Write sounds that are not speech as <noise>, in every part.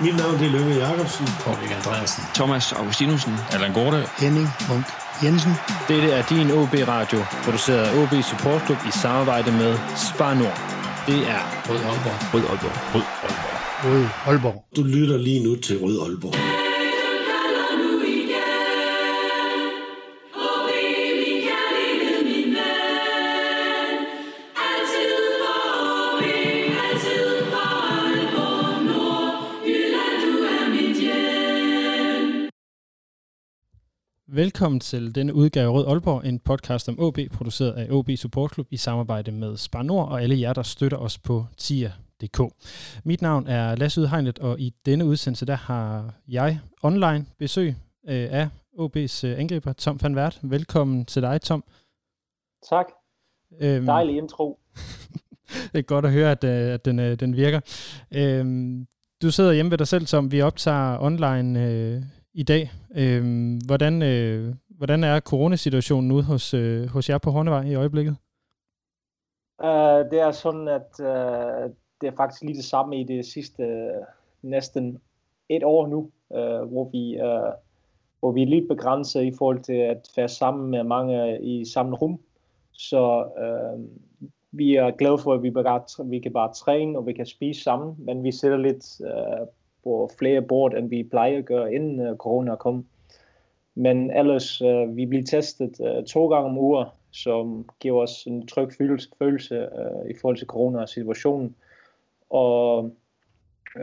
Mit navn det er Lønge Jacobsen. Paul Andreasen. Thomas Augustinusen. Allan Gorte. Henning Munk Jensen. Dette er din OB Radio, produceret af OB Support Club i samarbejde med Spar Nord. Det er Rød Aalborg. Rød Aalborg. Rød Aalborg. Rød Aalborg. Du lytter lige nu til Rød Aalborg. Velkommen til denne udgave af Rød Aalborg, en podcast om OB, produceret af OB Support Club i samarbejde med Spar Nord og alle jer, der støtter os på TIA.dk. Mit navn er Lasse Udhegnet, og i denne udsendelse der har jeg online besøg øh, af OB's øh, angriber, Tom van Wert. Velkommen til dig, Tom. Tak. Øhm, Dejlig intro. <laughs> det er godt at høre, at, øh, at den, øh, den virker. Øhm, du sidder hjemme ved dig selv, Tom. Vi optager online øh, i dag. Øh, hvordan, øh, hvordan er coronasituationen ude hos, øh, hos jer på Hornevej i øjeblikket? Uh, det er sådan, at uh, det er faktisk lige det samme i det sidste uh, næsten et år nu, uh, hvor vi uh, hvor vi er lidt begrænset i forhold til at være sammen med mange i samme rum. Så uh, vi er glade for, at vi, bare, vi kan bare træne, og vi kan spise sammen, men vi sætter lidt uh, på flere bord, end vi plejer at gøre, inden uh, corona kom. Men ellers, uh, vi bliver testet uh, to gange om ugen, som giver os en tryg følelse, følelse uh, i forhold til corona-situationen. Og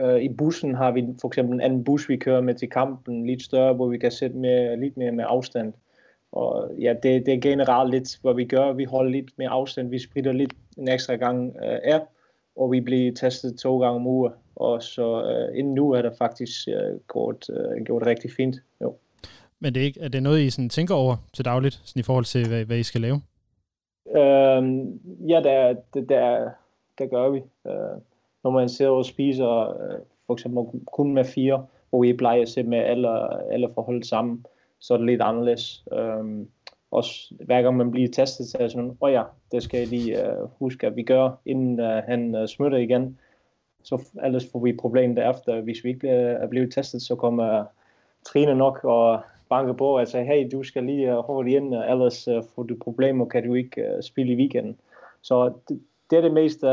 uh, i bussen har vi for eksempel en anden bus, vi kører med til kampen, lidt større, hvor vi kan sætte med, lidt mere med afstand. Og ja, det, det er generelt lidt, hvad vi gør. Vi holder lidt mere afstand, vi spritter lidt en ekstra gang uh, af, og vi bliver testet to gange om ugen. Og så uh, inden nu er det faktisk uh, gjort, uh, gjort rigtig fint. Jo. Men det er, ikke, er det noget, I sådan tænker over til dagligt, sådan i forhold til, hvad, hvad I skal lave? Øhm, ja, der, det, der, det gør vi. Øh, når man sidder og spiser, øh, for eksempel kun med fire, hvor vi plejer at sætte med alle, alle forhold sammen, så er det lidt anderledes. Øhm, også hver gang man bliver testet, så er det sådan, åh oh ja, det skal jeg lige uh, huske, at vi gør, inden uh, han uh, smutter igen. Så ellers får vi problemer derefter. Hvis vi ikke bliver, er blevet testet, så kommer Trine nok og banke på og sige, hey, du skal lige uh, holde ind, ellers uh, får du problemer, kan du ikke uh, spille i weekenden. Så det, det er det meste,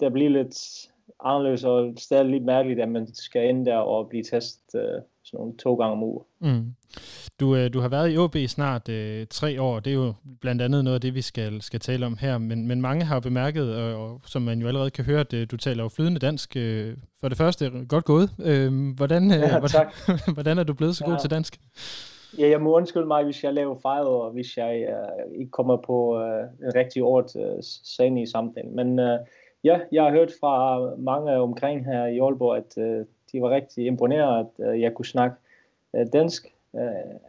der bliver lidt anderledes og stadig lidt mærkeligt, at man skal ind der og blive testet uh, sådan nogle to gange om ugen. Mm. Du, øh, du har været i OB i snart øh, tre år, det er jo blandt andet noget af det, vi skal, skal tale om her, men, men mange har bemærket, og, og som man jo allerede kan høre, at du taler jo flydende dansk. Øh, for det første, godt gået. Øh, hvordan, øh, Ja, hvordan, <laughs> hvordan er du blevet så god Ja. til dansk? Ja, jeg må undskylde mig, hvis jeg laver fejl, og hvis jeg uh, ikke kommer på uh, en rigtig ord uh, sen i samtalen. Men uh, ja, jeg har hørt fra mange omkring her i Aalborg, at uh, de var rigtig imponeret, at uh, jeg kunne snakke uh, dansk uh,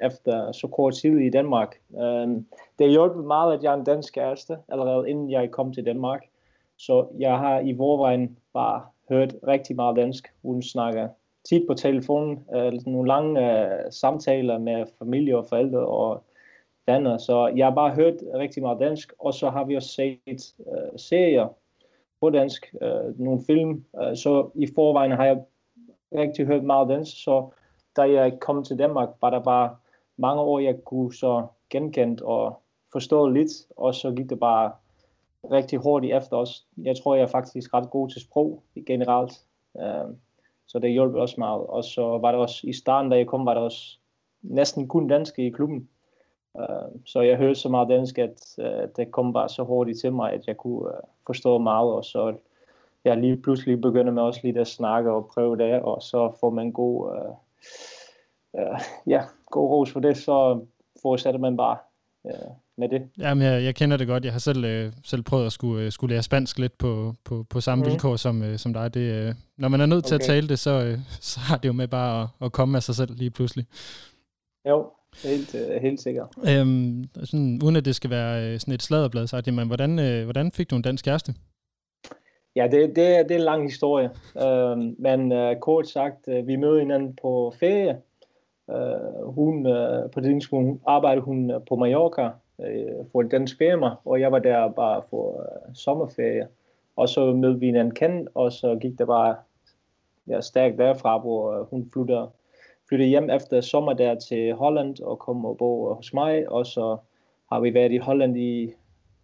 efter så kort tid i Danmark. Uh, det hjulpet meget, at jeg er en dansk kæreste, allerede inden jeg kom til Danmark. Så jeg har i forvejen bare hørt rigtig meget dansk. Hun snakker tit på telefonen, øh, nogle lange øh, samtaler med familie og forældre og venner, så jeg har bare hørt rigtig meget dansk, og så har vi også set øh, serier på dansk, øh, nogle film, øh, så i forvejen har jeg rigtig hørt meget dansk, så da jeg kom til Danmark, var der bare mange år, jeg kunne så genkendt og forstå lidt, og så gik det bare rigtig hurtigt efter os. Jeg tror, jeg er faktisk ret god til sprog generelt. Øh, så det hjalp også meget. Og så var der også, i starten, da jeg kom, var der også næsten kun danske i klubben. Uh, så jeg hørte så meget dansk, at øh, det kom bare så hurtigt til mig, at jeg kunne uh, forstå meget. Og så jeg lige pludselig begyndte med også lidt at snakke og prøve det, og så får man god, uh, uh, ja, god ros for det, så fortsætter man bare uh, med det. Jamen, jeg, jeg kender det godt. Jeg har selv, øh, selv prøvet at skulle, øh, skulle lære spansk lidt på, på, på samme mm. Vilkår som, øh, som dig. Det, øh, når man er nødt til Okay. at tale det, så, øh, så har det jo med bare at, at komme af sig selv lige pludselig. Jo, helt, uh, helt sikkert. Øhm, sådan, uden at det skal være øh, sådan et sladderblad, så men hvordan, øh, hvordan fik du en dansk kæreste? Ja, det, det, det er en lang historie. Uh, men uh, kort sagt, uh, vi mødte hinanden på ferie. Uh, hun, uh, på det tidspunkt arbejdede hun på Mallorca uh, for en dansk firma, og jeg var der bare for uh, sommerferie. Og så mødte vi hinanden kendt, og så gik det bare ja, stærkt derfra, hvor hun flytter, flyttede hjem efter sommer der til Holland og kom og bo hos mig, og så har vi været i Holland i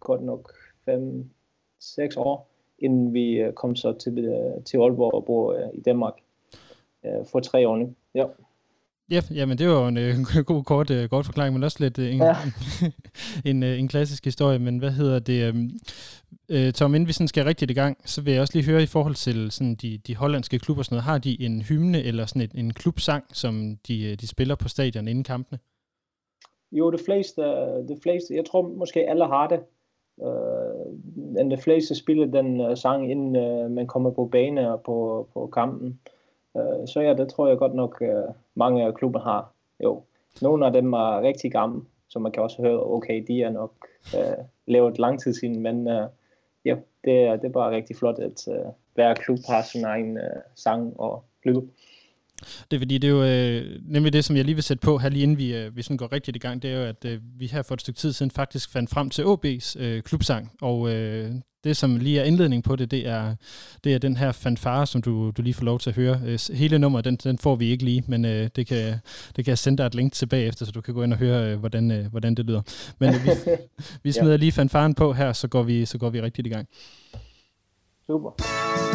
godt nok 5-6 år, inden vi kom så til, til Aalborg og bor i Danmark for tre år nu. Ja. Ja, jamen det var en øh, <laughs> god kort, øh, kort forklaring, men også lidt øh, en, ja. <laughs> en, øh, en klassisk historie. Men hvad hedder det? Øh, øh, Tom, inden vi sådan skal rigtigt i gang, så vil jeg også lige høre i forhold til sådan de, de hollandske klubber, sådan noget, har de en hymne eller sådan et, en klubsang, som de, øh, de spiller på stadion inden kampene? Jo, det fleste, det fleste, jeg tror måske alle har det men de fleste spiller den uh, sang, inden uh, man kommer på bane og på, på kampen. Uh, så ja, det tror jeg godt nok uh, mange af klubben har. Jo, nogle af dem er rigtig gamle, så man kan også høre, okay, de er nok uh, lavet lang tid siden, men uh, ja, det er, det er bare rigtig flot, at uh, hver klub har sin egen uh, sang og lyd. Det er fordi, det er jo øh, nemlig det, som jeg lige vil sætte på her lige inden vi, øh, vi sådan går rigtigt i gang, det er jo, at øh, vi her for et stykke tid siden faktisk fandt frem til OB's øh, klubsang, og øh, det, som lige er indledning på det, det er, det er den her fanfare, som du, du lige får lov til at høre. Øh, hele nummeret, den, den får vi ikke lige, men øh, det, kan, det kan jeg sende dig et link tilbage efter, så du kan gå ind og høre, øh, hvordan, øh, hvordan det lyder. Men øh, vi, <laughs> vi smider ja. lige fanfaren på her, så går vi, så går vi rigtigt i gang. Super.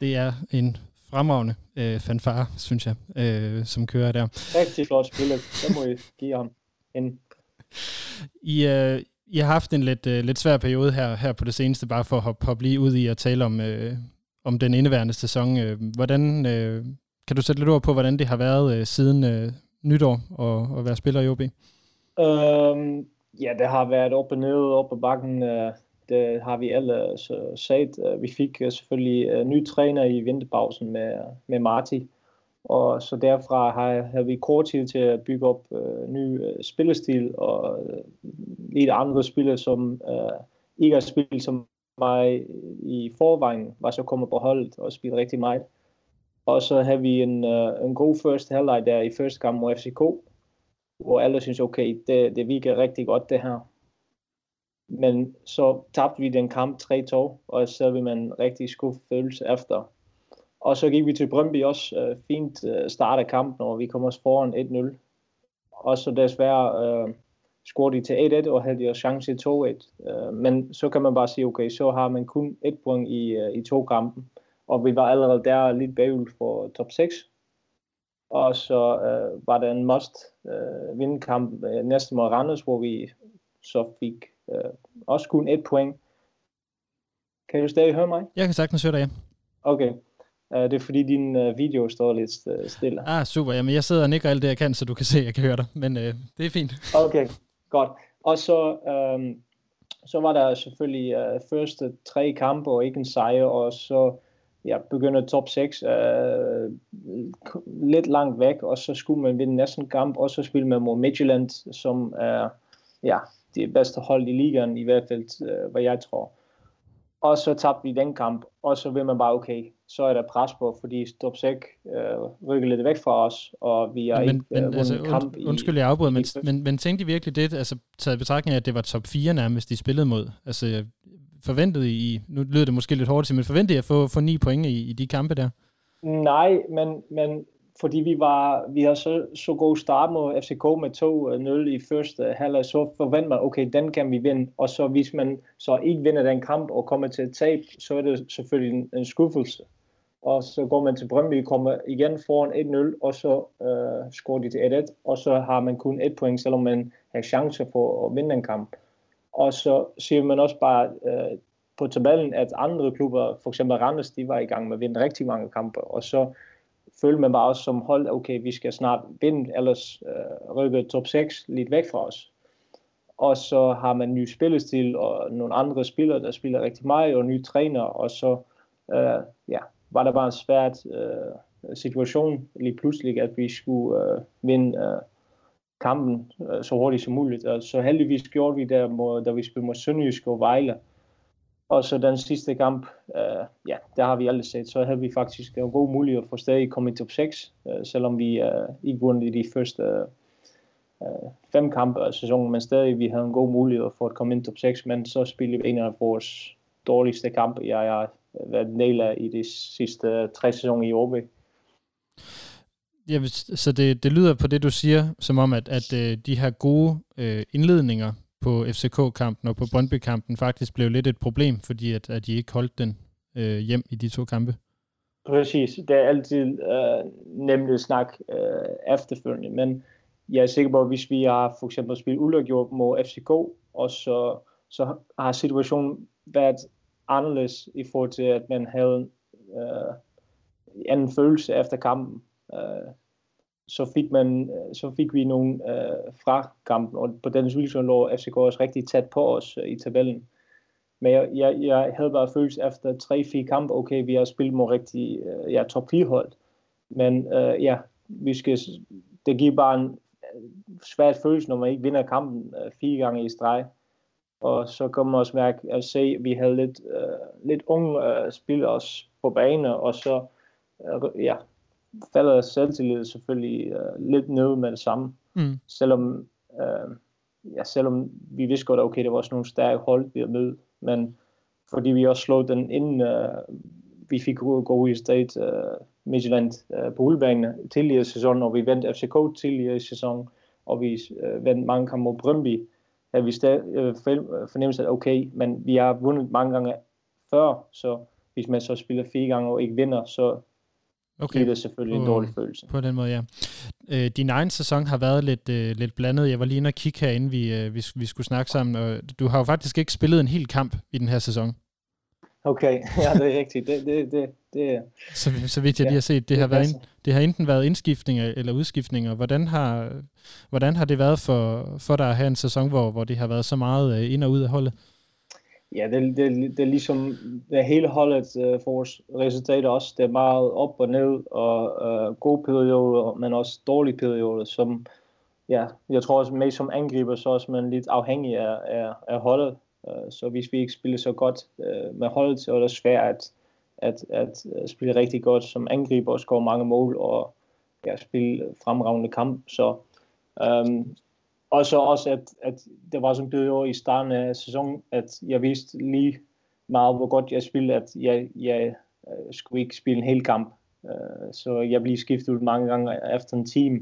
Det er en fremragende øh, fanfare, synes jeg, øh, som kører der. Rigtig flot spillet. Det må I give ham en. I, øh, I har haft en lidt, øh, lidt svær periode her, her på det seneste, bare for at hoppe, hoppe lige ud i at tale om, øh, om den indeværende sæson. Øh, hvordan, øh, kan du sætte lidt ord på, hvordan det har været øh, siden øh, nytår at, at være spiller i OB? Øhm, ja, det har været op og ned, op og bakken. Øh, det har vi alle øh, så øh, vi fik øh, selvfølgelig ny træner i vinterpausen med, med Marti, og så derfra har, har vi kort tid til at bygge op øh, ny spillestil og øh, lidt andre spillere, som øh, ikke har spillet som mig i forvejen, var så kommet på holdet og spillet rigtig meget. Og så har vi en, øh, en god første halvleg der i første kamp mod FCK, hvor alle synes, okay, det, det virker rigtig godt det her. Men så tabte vi den kamp 3-2, og så vil man rigtig skuffet følelse efter. Og så gik vi til Brøndby også Øh, fint øh, start af kampen, og vi kom også foran 1-0. Og så desværre øh, scorede de til 1-1, og havde de også chance til 2-1. Øh, men så kan man bare sige, okay, så har man kun et point i, øh, i to kampe. Og vi var allerede der lidt bagud for top 6. Og så øh, var der en must øh, vinde vindkamp øh, næste mod Randers, hvor vi så fik Øh, også kun et point. Kan du stadig høre mig? Jeg kan sagtens høre dig, ja. Okay. Uh, det er fordi din uh, video står lidt uh, stille. Ah, super. Jamen, jeg sidder og nikker alt det, jeg kan, så du kan se, at jeg kan høre dig. Men uh, det er fint. <laughs> Okay, godt. Og så, um, så var der selvfølgelig uh, første tre kampe og ikke en sejr, og så ja, begynder top 6 uh, lidt langt væk, og så skulle man vinde næsten kamp, og så spille man mod Midtjylland, som er ja, det bedste hold i ligaen, i hvert fald, øh, hvad jeg tror. Og så tabte vi den kamp, og så vil man bare, okay, så er der pres på, fordi Stopsek øh, rykker lidt væk fra os, og vi har men, ikke øh, vundet altså, kamp und, Undskyld, jeg afbryder, men, men, men tænkte I virkelig det, altså taget betragtning af, at det var top 4 nærmest, de spillede mod? Altså forventede I, nu lyder det måske lidt hårdt, men forventede I at få, få 9 point i, i de kampe der? Nej, men, men fordi vi var vi har så, så god start mod FCK med 2-0 øh, i første halvleg, så forventer man, okay, den kan vi vinde. Og så hvis man så ikke vinder den kamp og kommer til at tabe, så er det selvfølgelig en, en skuffelse. Og så går man til Brøndby, kommer igen foran 1-0, og så øh, scorer de til 1-1, og så har man kun et point, selvom man har chancer for at vinde en kamp. Og så ser man også bare øh, på tabellen, at andre klubber, for eksempel Randers, de var i gang med at vinde rigtig mange kampe, og så følte man bare også som hold, okay, vi skal snart vinde, ellers øh, rykke top 6 lidt væk fra os. Og så har man ny spillestil og nogle andre spillere, der spiller rigtig meget, og nye træner, og så øh, ja, var der bare en svært øh, situation lige pludselig, at vi skulle øh, vinde øh, kampen øh, så hurtigt som muligt. Og så heldigvis gjorde vi det, da vi spillede mod Sønderjysk og Vejle, og så den sidste kamp, øh, ja, der har vi aldrig set. Så havde vi faktisk en god mulighed for stadig at komme i top 6, øh, selvom vi øh, ikke vundet i de første øh, øh, fem kampe af sæsonen, men stadig vi havde en god mulighed for at komme ind top 6, men så spillede vi en af vores dårligste kampe, jeg har øh, været en del af i de sidste tre sæsoner i OB. Ja, så det, det lyder på det, du siger, som om, at, at øh, de her gode øh, indledninger på FCK-kampen og på Brøndby-kampen faktisk blev lidt et problem, fordi at, at de ikke holdt den øh, hjem i de to kampe. Præcis. Det er altid øh, nemt snak øh, efterfølgende, men jeg er sikker på, at hvis vi har for eksempel spillet ulovgjort mod FCK, og så, så har situationen været anderledes i forhold til, at man havde øh, en anden følelse efter kampen. Øh, så fik, man, øh, så fik vi nogle øh, fra kampen, og på den vilkår lå FCK også rigtig tæt på os øh, i tabellen. Men jeg, jeg, jeg havde bare følelse efter 3-4 kampe, okay, vi har spillet mod rigtig øh, ja, top 4 hold. Men øh, ja, vi skal, det giver bare en øh, svær svært følelse, når man ikke vinder kampen øh, fire gange i streg. Og så kommer man også mærke at se, at vi havde lidt, øh, lidt unge øh, spillere på banen, og så øh, ja, falder selvtillid selvfølgelig øh, lidt ned med det samme. Mm. Selvom, øh, ja, selvom vi vidste godt, at okay, det var også nogle stærke hold, vi havde mødt, men fordi vi også slog den inden øh, vi fik gå i State øh, Midtjylland øh, på udbanen tidligere i sæsonen, og vi vandt FCK tidligere i sæsonen, og vi øh, vandt mange kampe mod Brøndby, havde vi stadig øh, fornemmelse af, okay, men vi har vundet mange gange før, så hvis man så spiller fire gange og ikke vinder, så okay. giver det selvfølgelig på, en dårlig følelse. På den måde, ja. Øh, din egen sæson har været lidt, øh, lidt blandet. Jeg var lige inde og kigge her, inden vi, øh, vi, vi skulle snakke sammen, og du har jo faktisk ikke spillet en hel kamp i den her sæson. Okay, <laughs> ja, det er rigtigt. Det, det, det, det, så, så vidt jeg lige har set, det, har, været, det har enten været indskiftninger eller udskiftninger. Hvordan har, hvordan har det været for, for dig at have en sæson, hvor, hvor det har været så meget ind og ud af holdet? Ja, det, det, det er ligesom det hele holdet uh, øh, for vores resultater også. Det er meget op og ned, og uh, gode perioder, men også dårlige perioder, som ja, jeg tror også mest som angriber, så også man lidt afhængig af, af, af holdet. Uh, så hvis vi ikke spiller så godt uh, med holdet, så er det svært at, at, at spille rigtig godt som angriber og score mange mål og ja, spille fremragende kamp. Så um, og så også, at, at det var sådan blevet i starten af sæsonen, at jeg vidste lige meget, hvor godt jeg spillede, at jeg, jeg uh, skulle ikke spille en hel kamp. Øh, så jeg blev skiftet ud mange gange efter en time.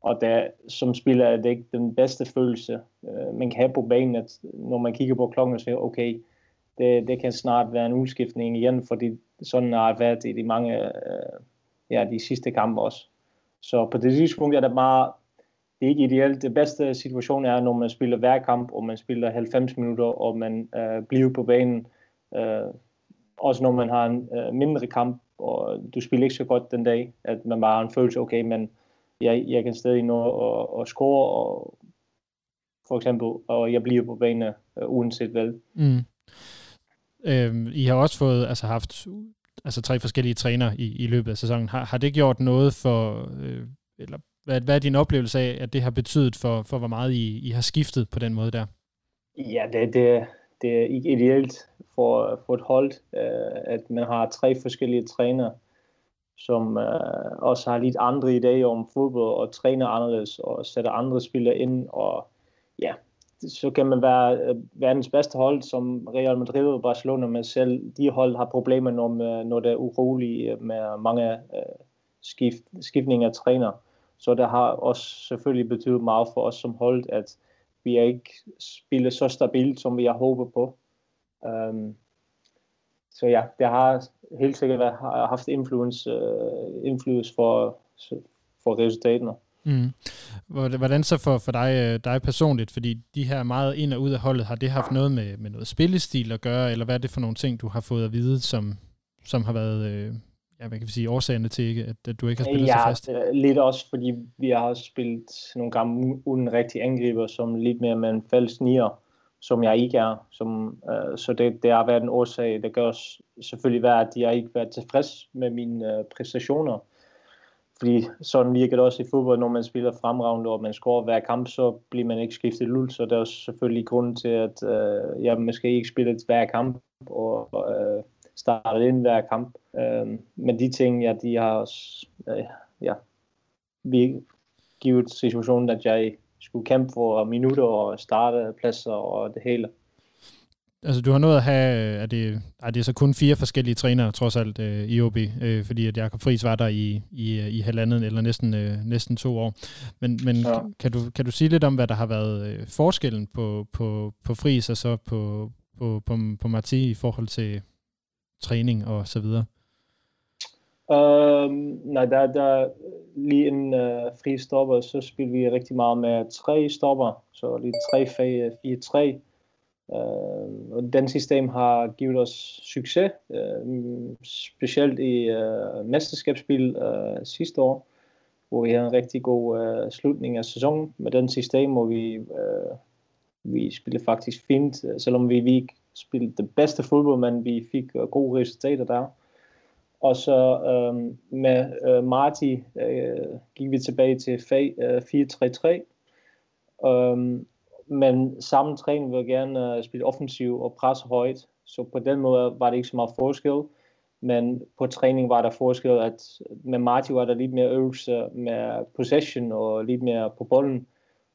Og der, som spiller er det ikke den bedste følelse, øh, man kan have på banen, at når man kigger på klokken og siger, okay, det, det kan snart være en udskiftning igen, fordi sådan har det været i de mange, ja, de sidste kampe også. Så på det tidspunkt er det meget det er ikke ideelt. Det bedste situation er, når man spiller hver kamp, og man spiller 90 minutter, og man øh, bliver på banen. Øh, også når man har en øh, mindre kamp, og du spiller ikke så godt den dag, at man bare har en følelse, okay, men jeg, jeg kan stadig nå at, at score, og for eksempel, og jeg bliver på banen øh, uanset hvad. Mm. Øhm, I har også fået, altså haft altså tre forskellige træner i, i løbet af sæsonen. Har, har det gjort noget for, øh, eller hvad, hvad er din oplevelse af, at det har betydet for, for hvor meget I, I har skiftet på den måde der? Ja, det, det, det er ikke ideelt for, for et hold, øh, at man har tre forskellige trænere, som øh, også har lidt andre idéer om fodbold og træner anderledes og sætter andre spillere ind. Og ja, så kan man være øh, verdens bedste hold som Real Madrid og Barcelona, men selv de hold har problemer, når, øh, når det er uroligt med mange øh, skift, skiftninger af træner. Så det har også selvfølgelig betydet meget for os som hold, at vi ikke spiller så stabilt, som vi har håbet på. Um, så ja, det har helt sikkert været, har haft influence, øh, uh, influence for, for resultaterne. Mm. Hvordan så for, for dig, øh, dig personligt? Fordi de her meget ind og ud af holdet, har det haft noget med, med noget spillestil at gøre, eller hvad er det for nogle ting, du har fået at vide, som, som har været, øh, ja, hvad kan vi sige, årsagerne til, ikke, at, at du ikke har spillet ja, så fast? Ja, lidt også, fordi vi har spillet nogle gange uden rigtig angriber, som lidt mere med en falsk nier, som jeg ikke er. Som, uh, så det, det har været en årsag. Det gør også selvfølgelig være, at jeg ikke har været tilfreds med mine uh, præstationer. Fordi sådan virker det også i fodbold, når man spiller fremragende, og man scorer hver kamp, så bliver man ikke skiftet ud. Så der er selvfølgelig grund til, at uh, jeg måske ikke spiller hver kamp, og uh, startet ind hver kamp. Øh, men de ting, ja, de har også, øh, ja, vi givet situationen, at jeg skulle kæmpe for minutter og starte pladser og det hele. Altså, du har nået at have, er det, er det så kun fire forskellige trænere, trods alt, øh, i OB, øh, fordi at Jakob Friis var der i, i, i halvandet eller næsten, øh, næsten to år. Men, men ja. kan, du, kan du sige lidt om, hvad der har været øh, forskellen på, på, på Friis og så på, på, på, på Marti i forhold til træning og så videre? Um, nej, der, der lige en uh, øh, fri stopper, så spiller vi rigtig meget med tre stopper, så lige 3-4-3. Uh, øh, øhm, og den system har givet os succes, uh, specielt i uh, mesterskabsspil uh, sidste år, hvor vi havde en rigtig god uh, slutning af sæsonen med den system, hvor vi, uh, vi spillede faktisk fint, selvom vi, vi ikke spille det bedste fodbold, men vi fik uh, gode resultater der. Og så øh, med øh, Marti øh, gik vi tilbage til øh, 4-3-3. Øh, men samme træning vil gerne øh, spille offensiv og presse højt. Så på den måde var det ikke så meget forskel. Men på træning var der forskel, at med Marti var der lidt mere øvelse med possession og lidt mere på bolden.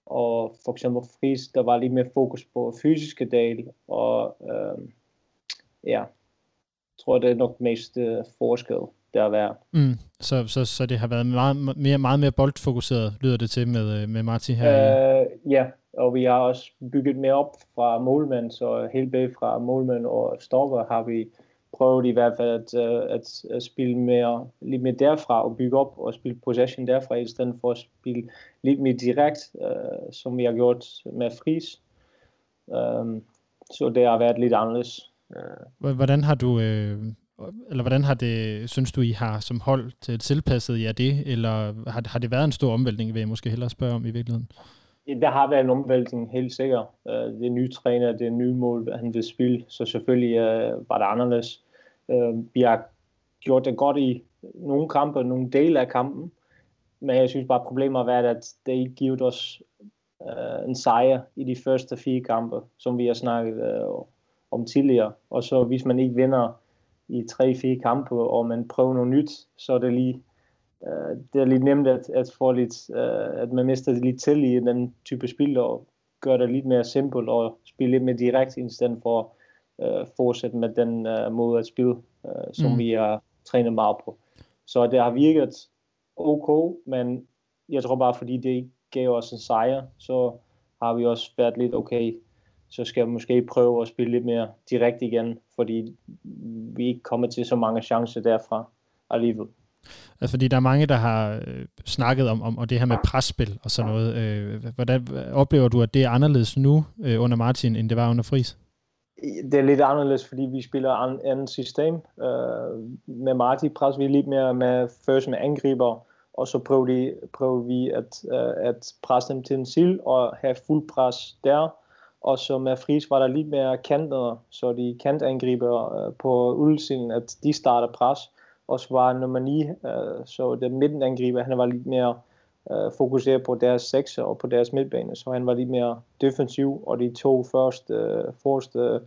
Og for eksempel Friis, der var lidt mere fokus på fysiske del. Og øh, ja, tror, det er nok mest uh, forskel, der er værd. Mm. Så, så, så det har været meget mere, meget mere boldfokuseret, lyder det til med, øh, med Marti her? Uh, ja, og vi har også bygget mere op fra målmand, så helt bag fra målmand og stopper har vi prøvet i hvert fald at, at, at spille mere, lidt mere derfra og bygge op og spille possession derfra, i stedet for at spille lidt mere direkte, uh, som vi har gjort med Fris. Um, så det har været lidt anderledes. Hvordan har du, øh, eller hvordan har det, synes du, I har som hold til tilpasset jer det, eller har, har det været en stor omvæltning, vil jeg måske hellere spørge om i virkeligheden? Der har været en omvæltning, helt sikkert. Øh, det er nye træner, det er nye mål, han vil spille, så selvfølgelig uh, var det anderledes. Øh, vi har gjort det godt i nogle kampe, nogle dele af kampen, men jeg synes bare, problemet har været, at det ikke givet os øh, en sejr i de første fire kampe, som vi har snakket øh, om tidligere. Og så hvis man ikke vinder i 3-4 kampe, og man prøver noget nyt, så er det lige øh, det er lidt nemt at, at få lidt, øh, at man mister lidt til i den type spil, og gør det lidt mere simpelt og spille lidt mere direkte, i stedet for uh, fortsætte med den uh, måde at spille, uh, som mm. vi har trænet meget på. Så det har virket ok, men jeg tror bare, fordi det ikke gav os en sejr, så har vi også været lidt okay så skal jeg måske prøve at spille lidt mere direkte igen, fordi vi ikke kommer til så mange chancer derfra alligevel. Altså, fordi der er mange, der har øh, snakket om, om og det her med presspil og sådan noget. Øh, hvordan oplever du, at det er anderledes nu øh, under Martin, end det var under Fris? Det er lidt anderledes, fordi vi spiller an, andet system. Øh, med Marti presser vi lidt mere med først med angriber, og så prøver, de, prøver vi at, uh, at presse dem til en sil og have fuld pres der og så med Fris var der lidt mere kanter, så de kantangriber øh, på udsiden, at de starter pres. Og så var nummer 9, øh, så den midtenangriber, han var lidt mere øh, fokusere på deres sekser og på deres midtbane, så han var lidt mere defensiv, og de to første, øh, første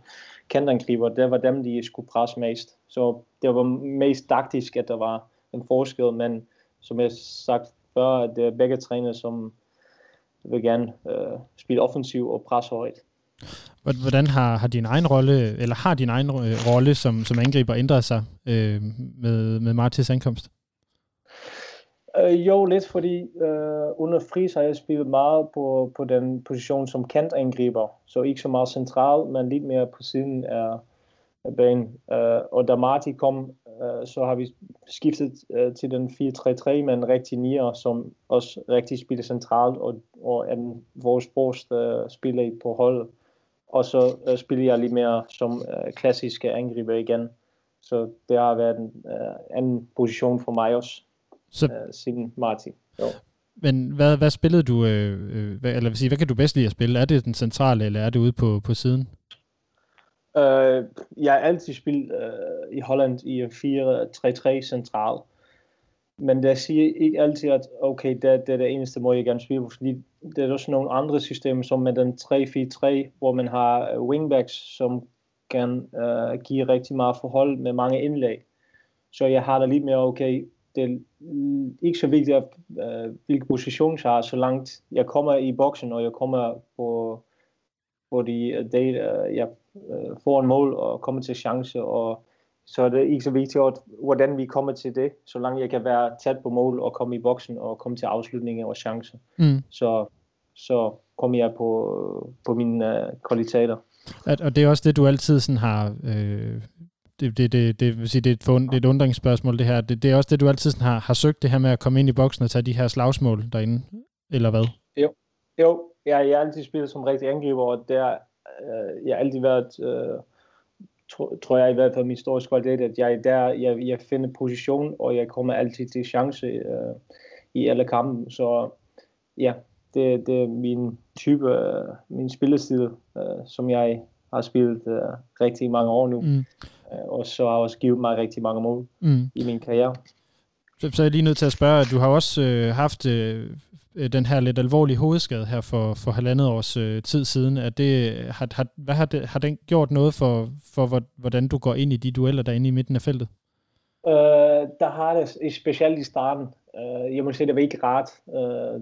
kantangriber, det var dem, de skulle presse mest. Så det var mest taktisk, at der var en forskel, men som jeg sagt før, at det er begge træner, som vil gerne øh, spille offensiv og presse højt. Hvordan har, har din egen rolle, eller har din egen øh, rolle som, som angriber ændret sig øh, med, med Martins ankomst? Øh, jo, lidt, fordi øh, under Fris har jeg spillet meget på, på den position som kantangriber, så ikke så meget central, men lidt mere på siden af, af banen. Øh, og da Marti kom, øh, så har vi skiftet øh, til den 4-3-3 med en rigtig nier, som også rigtig spiller centralt, og, og er den, vores borste øh, spiller på holdet og så øh, spiller jeg lidt mere som øh, klassiske angriber igen. Så det har været en øh, anden position for mig også, så... øh, siden Martin. Jo. Men hvad, hvad spillede du, øh, øh hvad, eller vil sige, hvad kan du bedst lide at spille? Er det den centrale, eller er det ude på, på siden? Øh, jeg har altid spillet øh, i Holland i 4-3-3 central men der siger ikke altid, at okay, det, det er det eneste måde, jeg gerne spiller fordi der er også nogle andre systemer, som med den 3-4-3, hvor man har øh, wingbacks, som kan uh, give rigtig meget forhold med mange indlæg. Så jeg har da lidt mere, okay, det er ikke så vigtigt, at, uh, hvilken position jeg har, så langt jeg kommer i boksen, og jeg kommer på, på de dage, uh, jeg uh, får en mål og kommer til chance, og så er det ikke så vigtigt, at, hvordan vi kommer til det, så langt jeg kan være tæt på mål og komme i boksen og komme til afslutninger og chancer. Mm. Så, så kommer jeg på, på mine uh, kvaliteter. At, og det er også det, du altid sådan har... Øh, det, det, det, det, vil sige, det, er et, fund, det er et undringsspørgsmål, det her. Det, det er også det, du altid sådan har, har søgt, det her med at komme ind i boksen og tage de her slagsmål derinde, eller hvad? Jo, jo. Jeg, jeg har altid spillet som rigtig angriber, og der, øh, jeg har altid været... Øh, tro, tror jeg i hvert fald min store kvalitet, at jeg der, jeg, jeg finder position, og jeg kommer altid til chance øh, i alle kampe. Så ja, det, det er min type, øh, min spillestil, øh, som jeg har spillet øh, rigtig mange år nu. Mm. Øh, og så har også givet mig rigtig mange mål mm. i min karriere. Så, så er jeg lige nødt til at spørge, du har også øh, haft øh, den her lidt alvorlige hovedskade her for, for halvandet års øh, tid siden. Er det, har, har, hvad har, det, har den gjort noget for, for, hvordan du går ind i de dueller derinde i midten af feltet? Øh, der har det, specielt i starten. Øh, jeg må sige, det var ikke rart. Øh,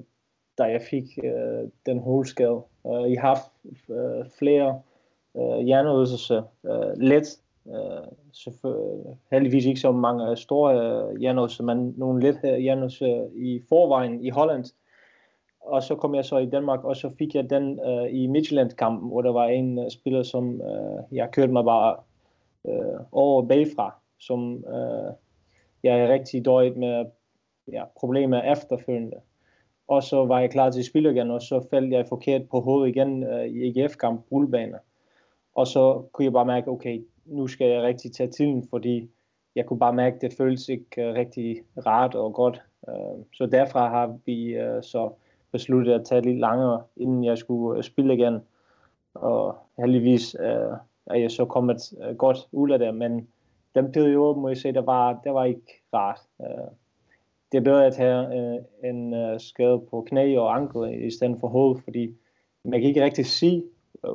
da jeg fik øh, den hovedskade. Øh, jeg har haft øh, flere øh, hjernerystelser. Øh, let, øh, heldigvis ikke så mange øh, store øh, hjernerystelser, men nogle let øh, hjernerystelser i forvejen i Holland. Og så kom jeg så i Danmark, og så fik jeg den øh, i Midtjylland-kampen, hvor der var en øh, spiller, som øh, jeg kørte mig bare øh, over bagfra, som øh, jeg er rigtig dårlig med ja, problemer efterfølgende og så var jeg klar til at spille igen, og så faldt jeg forkert på hovedet igen øh, i EGF-kamp, rullebane. Og så kunne jeg bare mærke, okay, nu skal jeg rigtig tage tiden, fordi jeg kunne bare mærke, at det føles ikke øh, rigtig rart og godt. Øh, så derfra har vi øh, så besluttet at tage lidt længere, inden jeg skulle spille igen. Og heldigvis er jeg så kommet godt ud af det, men den periode, må jeg sige, der var, der var ikke rart. Det er bedre at have en skade på knæ og ankel i stedet for hoved, fordi man kan ikke rigtig sige,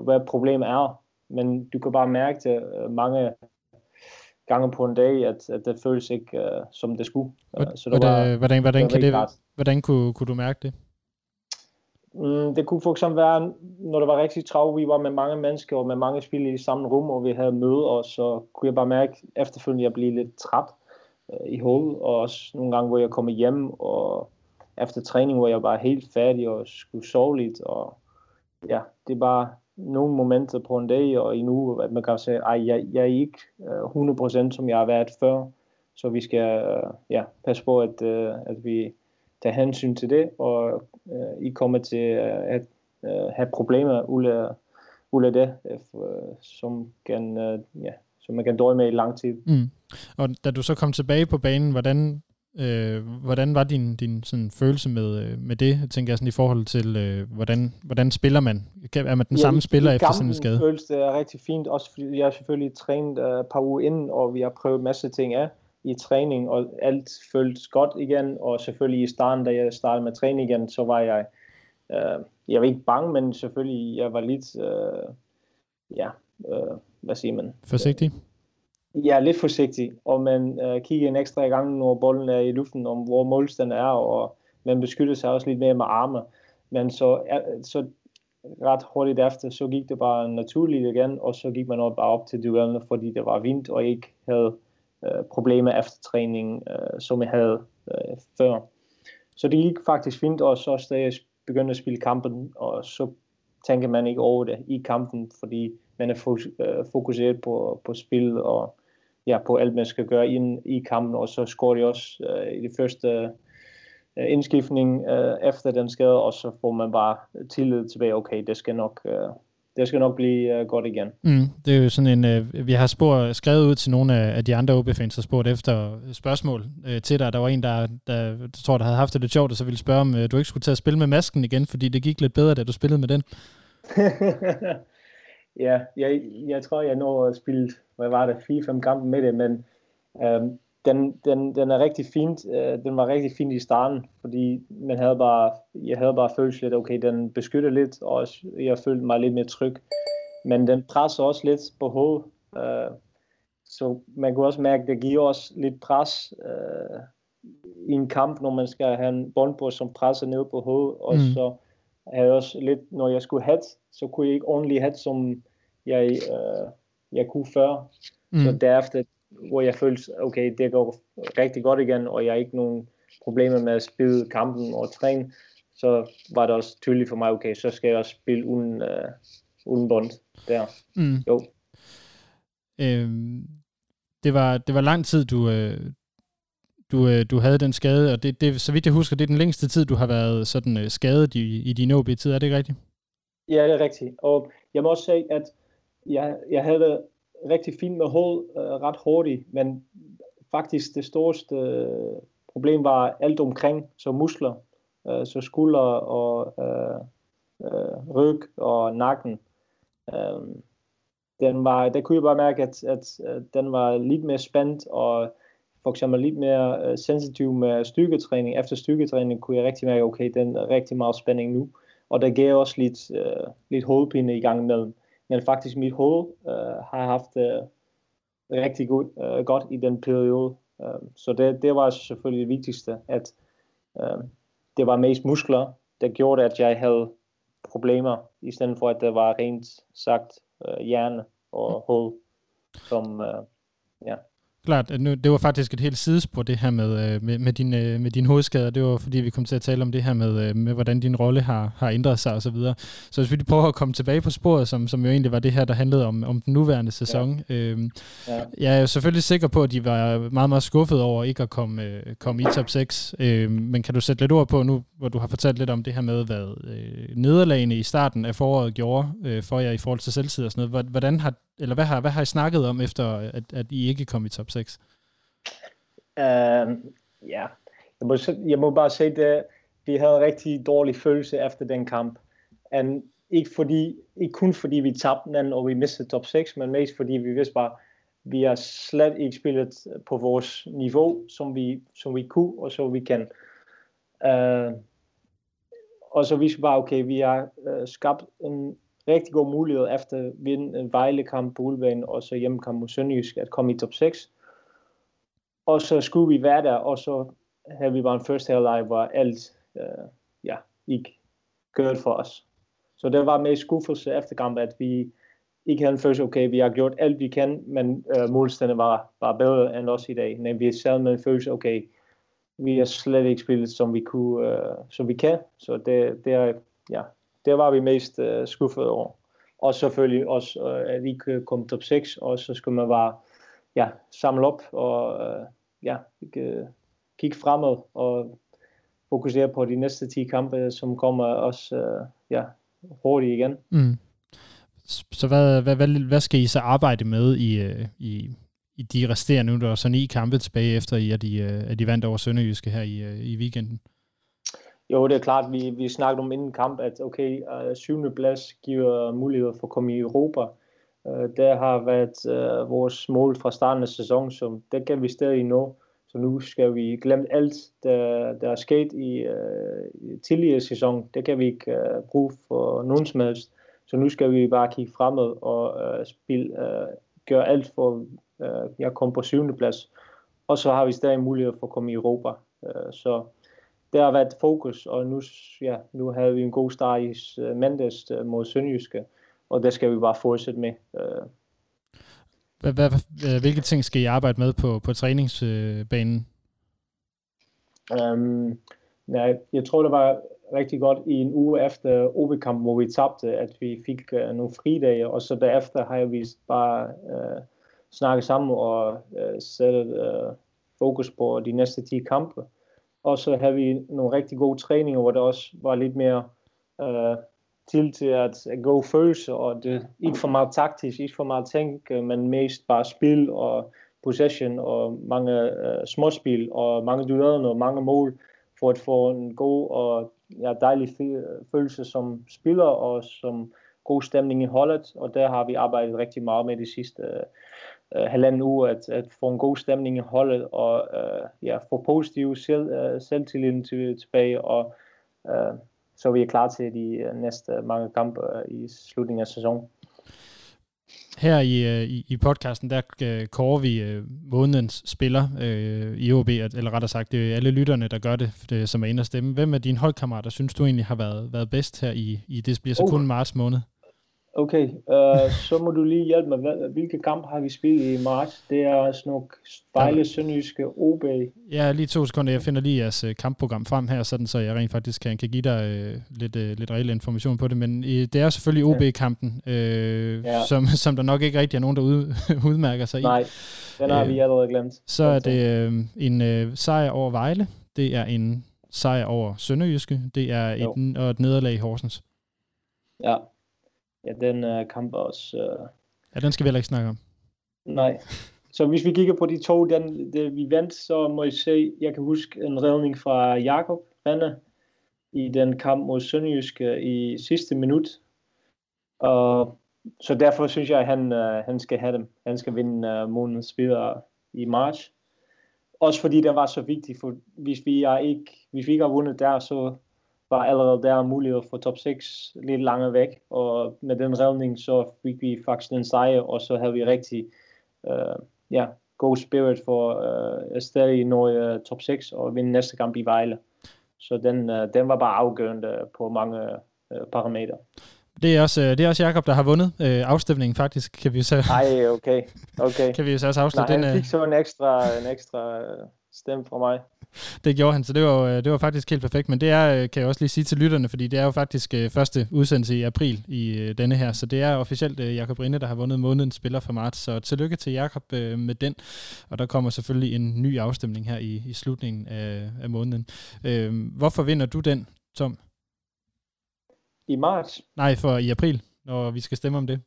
hvad problemet er, men du kan bare mærke det øh, mange gange på en dag, at, at det føles ikke øh, som det skulle. Hvordan, så det var, hvordan, hvordan, kan det, hvordan kunne, kunne du mærke det? Mm, det kunne for eksempel være, når det var rigtig travlt, vi var med mange mennesker og med mange spil i samme rum, og vi havde møde, og så kunne jeg bare mærke efterfølgende, at jeg blev lidt træt øh, i hovedet, og også nogle gange, hvor jeg kommer hjem, og efter træning, hvor jeg var helt færdig og skulle sove lidt, og ja, det er bare nogle momenter på en dag og en uge, at man kan sige, at jeg, jeg er ikke øh, 100% som jeg har været før, så vi skal øh, ja, passe på, at, øh, at vi tager hensyn til det, og øh, I kommer til at øh, have problemer ud af, ud af det, som kan øh, ja, som man kan døje med i lang tid. Mm. Og da du så kom tilbage på banen, hvordan, øh, hvordan var din, din sådan, følelse med, øh, med det, tænker jeg sådan, i forhold til, øh, hvordan, hvordan spiller man? Er man den ja, samme spiller efter sådan en skade? føles det rigtig fint, også fordi jeg har selvfølgelig trænet uh, et par uger inden, og vi har prøvet masse ting af i træning, og alt føltes godt igen, og selvfølgelig i starten, da jeg startede med træning igen, så var jeg, uh, jeg var ikke bange, men selvfølgelig, jeg var lidt, uh, ja, uh, hvad siger man? Forsigtig? Ja, lidt forsigtig, og man øh, kigger en ekstra gang, når bolden er i luften, om hvor målstanden er, og man beskytter sig også lidt mere med arme. Men så, så ret hurtigt efter, så gik det bare naturligt igen, og så gik man også bare op til duellerne, fordi det var vind, og ikke havde øh, problemer efter træning, øh, som jeg havde øh, før. Så det gik faktisk fint, og så da jeg begyndte at spille kampen, og så tænker man ikke over det i kampen, fordi man er øh, fokuseret på, på spil og ja, på alt, man skal gøre ind i kampen, og så scorer de også uh, i det første uh, indskiftning uh, efter den skade, og så får man bare tillid tilbage, okay, det skal nok, uh, det skal nok blive uh, godt igen. Mm, det er jo sådan en, uh, vi har spor, skrevet ud til nogle af, af de andre OB-fans, der spurgte efter spørgsmål uh, til dig. Der var en, der, der, der tror, der havde haft det lidt sjovt, og så ville spørge, om uh, du ikke skulle tage at spille med masken igen, fordi det gik lidt bedre, da du spillede med den. <laughs> ja, jeg, jeg tror, jeg når at spille, hvad var det, 4-5 kampe med det, men øhm, den, den, den er rigtig fint. Øh, den var rigtig fint i starten, fordi man havde bare, jeg havde bare følt lidt, okay, den beskytter lidt, og jeg følte mig lidt mere tryg. Men den presser også lidt på hovedet. Øh, så man kunne også mærke, at det giver også lidt pres øh, i en kamp, når man skal have en boldbord, som presser ned på hovedet, og mm. så jeg også lidt, når jeg skulle have, så kunne jeg ikke ordentligt have, som jeg, øh, jeg kunne før. Mm. Så derefter, hvor jeg følte, okay, det går rigtig godt igen, og jeg har ikke nogen problemer med at spille kampen og træne, så var det også tydeligt for mig, okay, så skal jeg også spille uden, øh, uden bond der. Mm. Jo. Øhm, det, var, det var lang tid, du, øh, du, øh, du havde den skade, og det, det, så vidt jeg husker, det er den længste tid, du har været sådan øh, skadet i, i din OB-tid, er det ikke rigtigt? Ja, det er rigtigt. Og jeg må også sige, at jeg, jeg havde det rigtig fint med hold øh, ret hurtigt, men faktisk det største øh, problem var alt omkring, så muskler, øh, så skuldre og øh, øh, ryg og nakken. Øh, den var, der kunne jeg bare mærke, at, at, at den var lidt mere spændt, og for eksempel lidt mere uh, sensitiv med styrketræning. Efter styrketræning kunne jeg rigtig mærke, okay, den er rigtig meget spænding nu. Og der gav også lidt, uh, lidt hovedpine i gang med. Men faktisk mit hoved uh, har haft uh, rigtig god, uh, godt i den periode. Uh, så det, det var selvfølgelig det vigtigste, at uh, det var mest muskler, der gjorde, at jeg havde problemer, i stedet for at det var rent sagt uh, hjerne og hoved, som, uh, ja. Klart, at nu, det var faktisk et helt sidespor, det her med, øh, med, med, din, øh, med din hovedskade. Det var fordi, vi kom til at tale om det her med, øh, med hvordan din rolle har, har ændret sig osv. Så, videre. så hvis vi prøver at komme tilbage på sporet, som, som jo egentlig var det her, der handlede om, om den nuværende sæson. Ja. Øhm, ja. Jeg er selvfølgelig sikker på, at de var meget, meget skuffet over ikke at komme, øh, komme i top 6. Øhm, men kan du sætte lidt ord på nu, hvor du har fortalt lidt om det her med, hvad øh, nederlagene i starten af foråret gjorde øh, for jer i forhold til selvtid og sådan noget. Hvordan har eller hvad har, hvad har I snakket om, efter at, at I ikke kom i top 6? Uh, ja, jeg må, jeg må bare sige, at vi havde en rigtig dårlig følelse efter den kamp. And ikke, fordi, ikke kun fordi vi tabte den, og vi mistede top 6, men mest fordi vi vidste bare, vi har slet ikke spillet på vores niveau, som vi, som vi kunne, og så vi kan. Uh, og så vi bare, okay, vi har uh, skabt en rigtig god mulighed efter at vinde en Vejle-kamp på Ulven, og så hjemmekamp mod Sønderjysk at komme i top 6. Og så skulle vi være der, og så havde vi bare en første halvleg, hvor alt øh, ja, ikke godt for os. Så det var med skuffelse efter kampen, at vi ikke havde en følelse, okay, vi har gjort alt vi kan, men øh, modstanderne var, var bedre end os i dag. Men vi sad med en følelse, okay, vi har slet ikke spillet, som vi, kunne, øh, som vi kan. Så det, det er, ja, det var vi mest øh, skuffet over. Og selvfølgelig også, øh, at vi ikke kom top 6, og så skulle man være ja, samle op og uh, ja, kigge fremad og fokusere på de næste 10 kampe, som kommer også uh, ja, hurtigt igen. Mm. Så hvad, hvad, hvad, hvad skal I så arbejde med i, i, i de resterende, nu der er så ni kampe tilbage efter, at I, at I vandt over Sønderjyske her i, i weekenden? Jo, det er klart, vi, vi snakkede om inden kamp, at okay, syvende plads giver mulighed for at komme i Europa. Øh, det har været uh, vores mål fra starten af sæsonen, som det kan vi stadig nå. Så nu skal vi glemme alt, der, der er sket i, uh, i tidligere sæson. Det kan vi ikke uh, bruge for nogen som helst. Så nu skal vi bare kigge fremad og uh, spille, uh, gøre alt for uh, jeg kom på syvende plads. Og så har vi stadig mulighed for at komme i Europa. Uh, så det har været fokus, og nu, ja, nu havde vi en god start i uh, mandags uh, mod Sønderjyske, og det skal vi bare fortsætte med. Uh. Hvad, hvad, hvilke ting skal I arbejde med på, på træningsbanen? Um, nej, jeg tror, det var rigtig godt i en uge efter OB-kampen, hvor vi tabte, at vi fik uh, nogle fridage, og så derefter har vi bare uh, snakket sammen og uh, sat uh, fokus på de næste 10 kampe. Og så havde vi nogle rigtig gode træninger, hvor der også var lidt mere øh, til til at, at gå følelse, og det ikke for meget taktisk, ikke for meget tænke, men mest bare spil og possession og mange øh, småspil og mange dueller og mange mål for at få en god og ja, dejlig følelse som spiller og som god stemning i holdet, og der har vi arbejdet rigtig meget med de sidste øh, uh, halvanden uge at, at få en god stemning i holdet og uh, ja, få positiv selv, uh, selvtillid til, tilbage, og uh, så er vi klar til de uh, næste mange kampe uh, i slutningen af sæsonen. Her i, øh, i, i podcasten, der øh, kårer vi øh, månedens spiller øh, i OB, eller rettere sagt, det er alle lytterne, der gør det, det som er inde og stemme. Hvem af dine holdkammerater synes du egentlig har været, været bedst her i, i det bliver så oh. kun marts måned? Okay, uh, så må du lige hjælpe mig. Hvilke kamp har vi spillet i marts? Det er sådan nogle Vejle, Sønderjyske, OB. Ja, lige to sekunder. Jeg finder lige jeres øh, kampprogram frem her, sådan så jeg rent faktisk kan, kan give dig øh, lidt, øh, lidt reel information på det. Men øh, det er selvfølgelig OB-kampen, øh, ja. som, som der nok ikke rigtig er nogen, der ud, <laughs> udmærker sig i. Nej, den har øh, vi allerede glemt. Så er det øh, en øh, sejr over Vejle. Det er en sejr over Sønderjyske. Det er et, og et nederlag i Horsens. Ja, ja, den uh, kamp også... Uh... Ja, den skal vi heller ikke snakke om. Nej. Så hvis vi kigger på de to, den, det, vi vandt, så må I se, jeg kan huske en redning fra Jakob Renne i den kamp mod Sønderjysk i sidste minut. Og så derfor synes jeg, at han, uh, han skal have dem. Han skal vinde uh, månedens spiller i marts. Også fordi det var så vigtigt, for hvis vi, er ikke, hvis vi ikke har vundet der, så var allerede der mulighed for top 6 lidt langt væk, og med den revning så fik vi faktisk en sejr, og så havde vi rigtig uh, ja, god spirit for uh, stadig nå uh, top 6 og vinde næste kamp i Vejle. Så den, uh, den var bare afgørende på mange uh, parametre. Det er også, det er også Jakob der har vundet øh, afstemningen faktisk, kan vi så... Nej, okay. okay. <laughs> kan vi så også afslutte Nej, den... han fik så en ekstra, en ekstra stemme fra mig det gjorde han, så det var, øh, det var faktisk helt perfekt. Men det er, øh, kan jeg også lige sige til lytterne, fordi det er jo faktisk øh, første udsendelse i april i denne her, så det er officielt Jakob Rinde, der har vundet månedens spiller for marts. Så tillykke til Jakob med den, og der kommer selvfølgelig en ny afstemning her i, i slutningen af, af måneden. Hvorfor vinder du den, Tom? I marts? Nej, for i april, når vi skal stemme om det.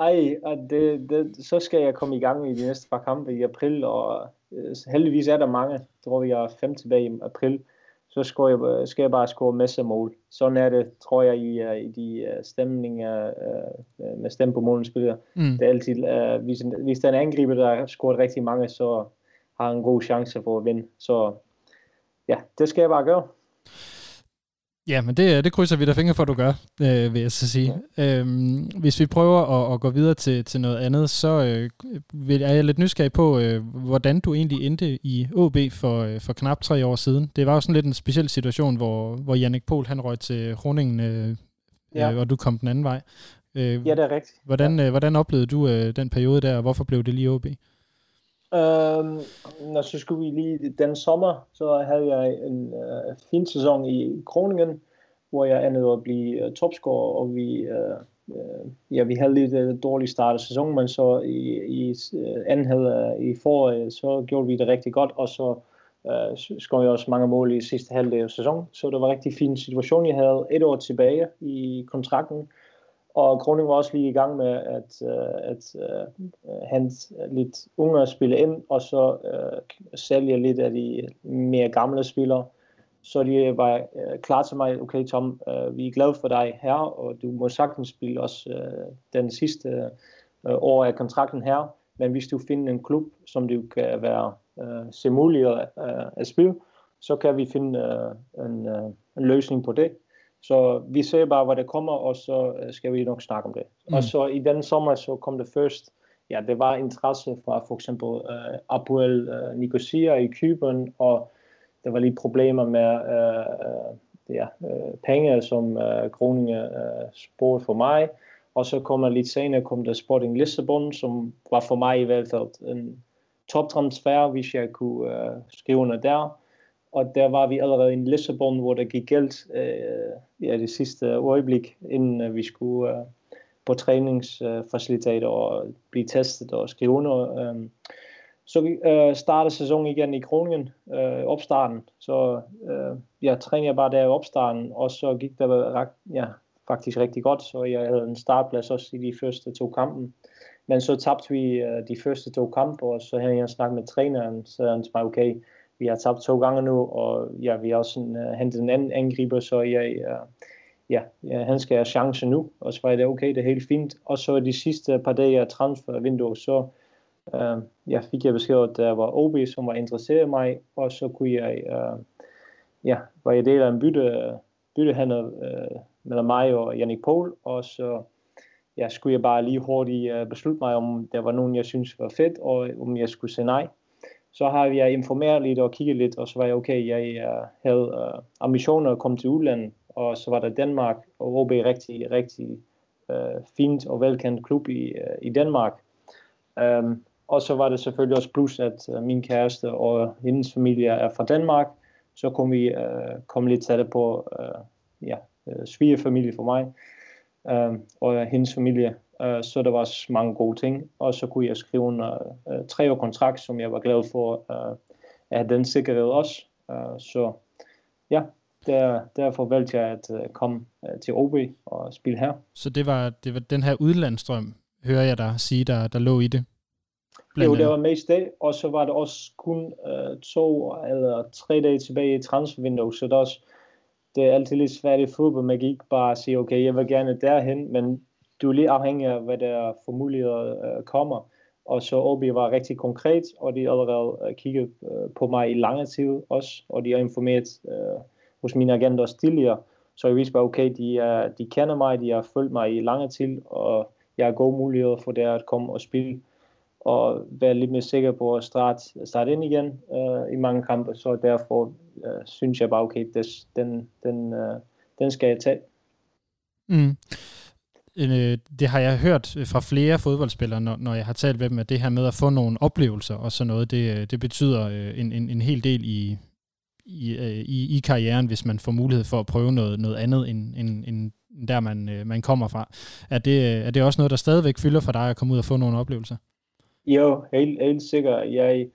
Ej, det, det, så skal jeg komme i gang i de næste par kampe i april, og øh, heldigvis er der mange. Jeg tror, vi er fem tilbage i april. Så skal jeg, skal jeg bare score masser mål. Sådan er det, tror jeg, i, uh, i de uh, stemninger uh, med stemme på målspillere. Mm. Det er altid, uh, hvis, hvis der er en angriber, der har scoret rigtig mange, så har han en god chance for at vinde. Så ja, det skal jeg bare gøre. Ja, men det, det krydser vi da fingre for, at du gør, øh, vil jeg så sige. Ja. Øhm, hvis vi prøver at, at gå videre til, til noget andet, så øh, vil, er jeg lidt nysgerrig på, øh, hvordan du egentlig endte i OB for, øh, for knap tre år siden. Det var jo sådan lidt en speciel situation, hvor, hvor Jannik Pohl han røg til Groningen, øh, ja. øh, og du kom den anden vej. Øh, ja, det er rigtigt. Hvordan, øh, hvordan oplevede du øh, den periode der, og hvorfor blev det lige OB? Øhm, når så skulle vi lige den sommer, så havde jeg en uh, fin sæson i Kroningen, hvor jeg endte at blive uh, topscorer, og vi, uh, uh, ja, vi havde lidt uh, dårlig start af sæsonen, men så i, i uh, anden halvdel i foråret, så gjorde vi det rigtig godt, og så uh, skrev jeg også mange mål i sidste halvdel af sæsonen, så det var en rigtig fin situation. Jeg havde et år tilbage i kontrakten, og Kroning var også lige i gang med at, øh, at øh, øh hente lidt unge spille ind, og så øh, sælge lidt af de mere gamle spillere. Så de var øh, klar til mig, okay Tom, øh, vi er glade for dig her, og du må sagtens spille også øh, den sidste øh, år af kontrakten her. Men hvis du finder en klub, som du kan være øh, se muligt at, øh, at spille, så kan vi finde øh, en, øh, en løsning på det. Så vi ser bare, hvad der kommer, og så øh, skal vi nok snakke om det. Mm. Og så i den sommer, så kom det først, ja, det var interesse fra for eksempel uh, Apoel uh, Nicosia i Kypern, og der var lige problemer med uh, ja, uh, penge, som uh, Groningen uh, spurgte for mig. Og så kom der lidt senere, kom der Sporting Lissabon, som var for mig i hvert fald en toptransfer, hvis jeg kunne uh, skrive under der og der var vi allerede i Lissabon, hvor der gik galt øh, ja, det sidste øjeblik, inden øh, vi skulle øh, på træningsfaciliteter øh, og blive testet og skrive under. Øh. Så vi øh, startede sæsonen igen i Kroningen, øh, opstarten. Så øh, jeg trænede bare der i opstarten, og så gik det ja, faktisk rigtig godt, så jeg havde en startplads også i de første to kampe. Men så tabte vi øh, de første to kampe, og så havde jeg snakket med træneren, så han sagde, okay, vi har tabt to gange nu, og ja, vi har også uh, hentet en anden angriber, så jeg, uh, ja, ja, han skal have chance nu, og så var det okay, det er helt fint. Og så de sidste par dage af transfervinduet, så uh, ja, fik jeg besked, at der var OB, som var interesseret i mig, og så kunne jeg, uh, ja, var jeg del af en bytte, byttehandel uh, mellem mig og Jannik Pohl, og så ja, skulle jeg bare lige hurtigt uh, beslutte mig, om der var nogen, jeg synes var fedt, og om jeg skulle sige nej. Så har jeg informeret lidt og kigget lidt, og så var jeg okay, jeg uh, havde uh, ambitioner at komme til udlandet, og så var der Danmark, og OB rigtig, rigtig uh, fint og velkendt klub i, uh, i Danmark. Um, og så var det selvfølgelig også plus, at uh, min kæreste og hendes familie er fra Danmark, så kunne vi uh, komme lidt tættere på uh, ja, uh, svigerfamilie for mig uh, og hendes familie. Uh, så der var mange gode ting. Og så kunne jeg skrive en uh, tre år kontrakt, som jeg var glad for uh, at have den sikkerhed også. Uh, så ja, der, derfor valgte jeg at uh, komme uh, til OB og spille her. Så det var, det var den her udlandsstrøm, hører jeg dig sige, der, der lå i det? Jo, det var mest det, og så var det også kun uh, to eller tre dage tilbage i transfervinduet, så det også, det er altid lidt svært i fodbold, man kan ikke bare sige, okay, jeg vil gerne derhen, men du er lidt afhængig af, hvad der for muligheder uh, kommer. Og så OB var rigtig konkret, og de allerede øh, uh, kigget uh, øh, på mig i lange tid også, og de har informeret uh, hos mine agenter også tidligere. Så jeg vidste bare, okay, de, er, de kender mig, de har fulgt mig i lange tid, og jeg har gode muligheder for der at komme og spille og være lidt mere sikker på at starte, starte ind igen uh, i mange kampe, så derfor uh, synes jeg bare, okay, des, den, den, uh, den skal jeg tage. Mm. Øh, det har jeg hørt øh, fra flere fodboldspillere, når, når jeg har talt med dem, at det her med at få nogle oplevelser og sådan noget, det, øh, det betyder en, en, en hel del i, i, i, i karrieren, hvis man får mulighed for at prøve noget, noget andet, end, end, end der man, man kommer fra. Er det, er det også noget, der stadigvæk fylder for dig at komme ud og få nogle oplevelser? Jo, helt, helt sikkert. Jeg,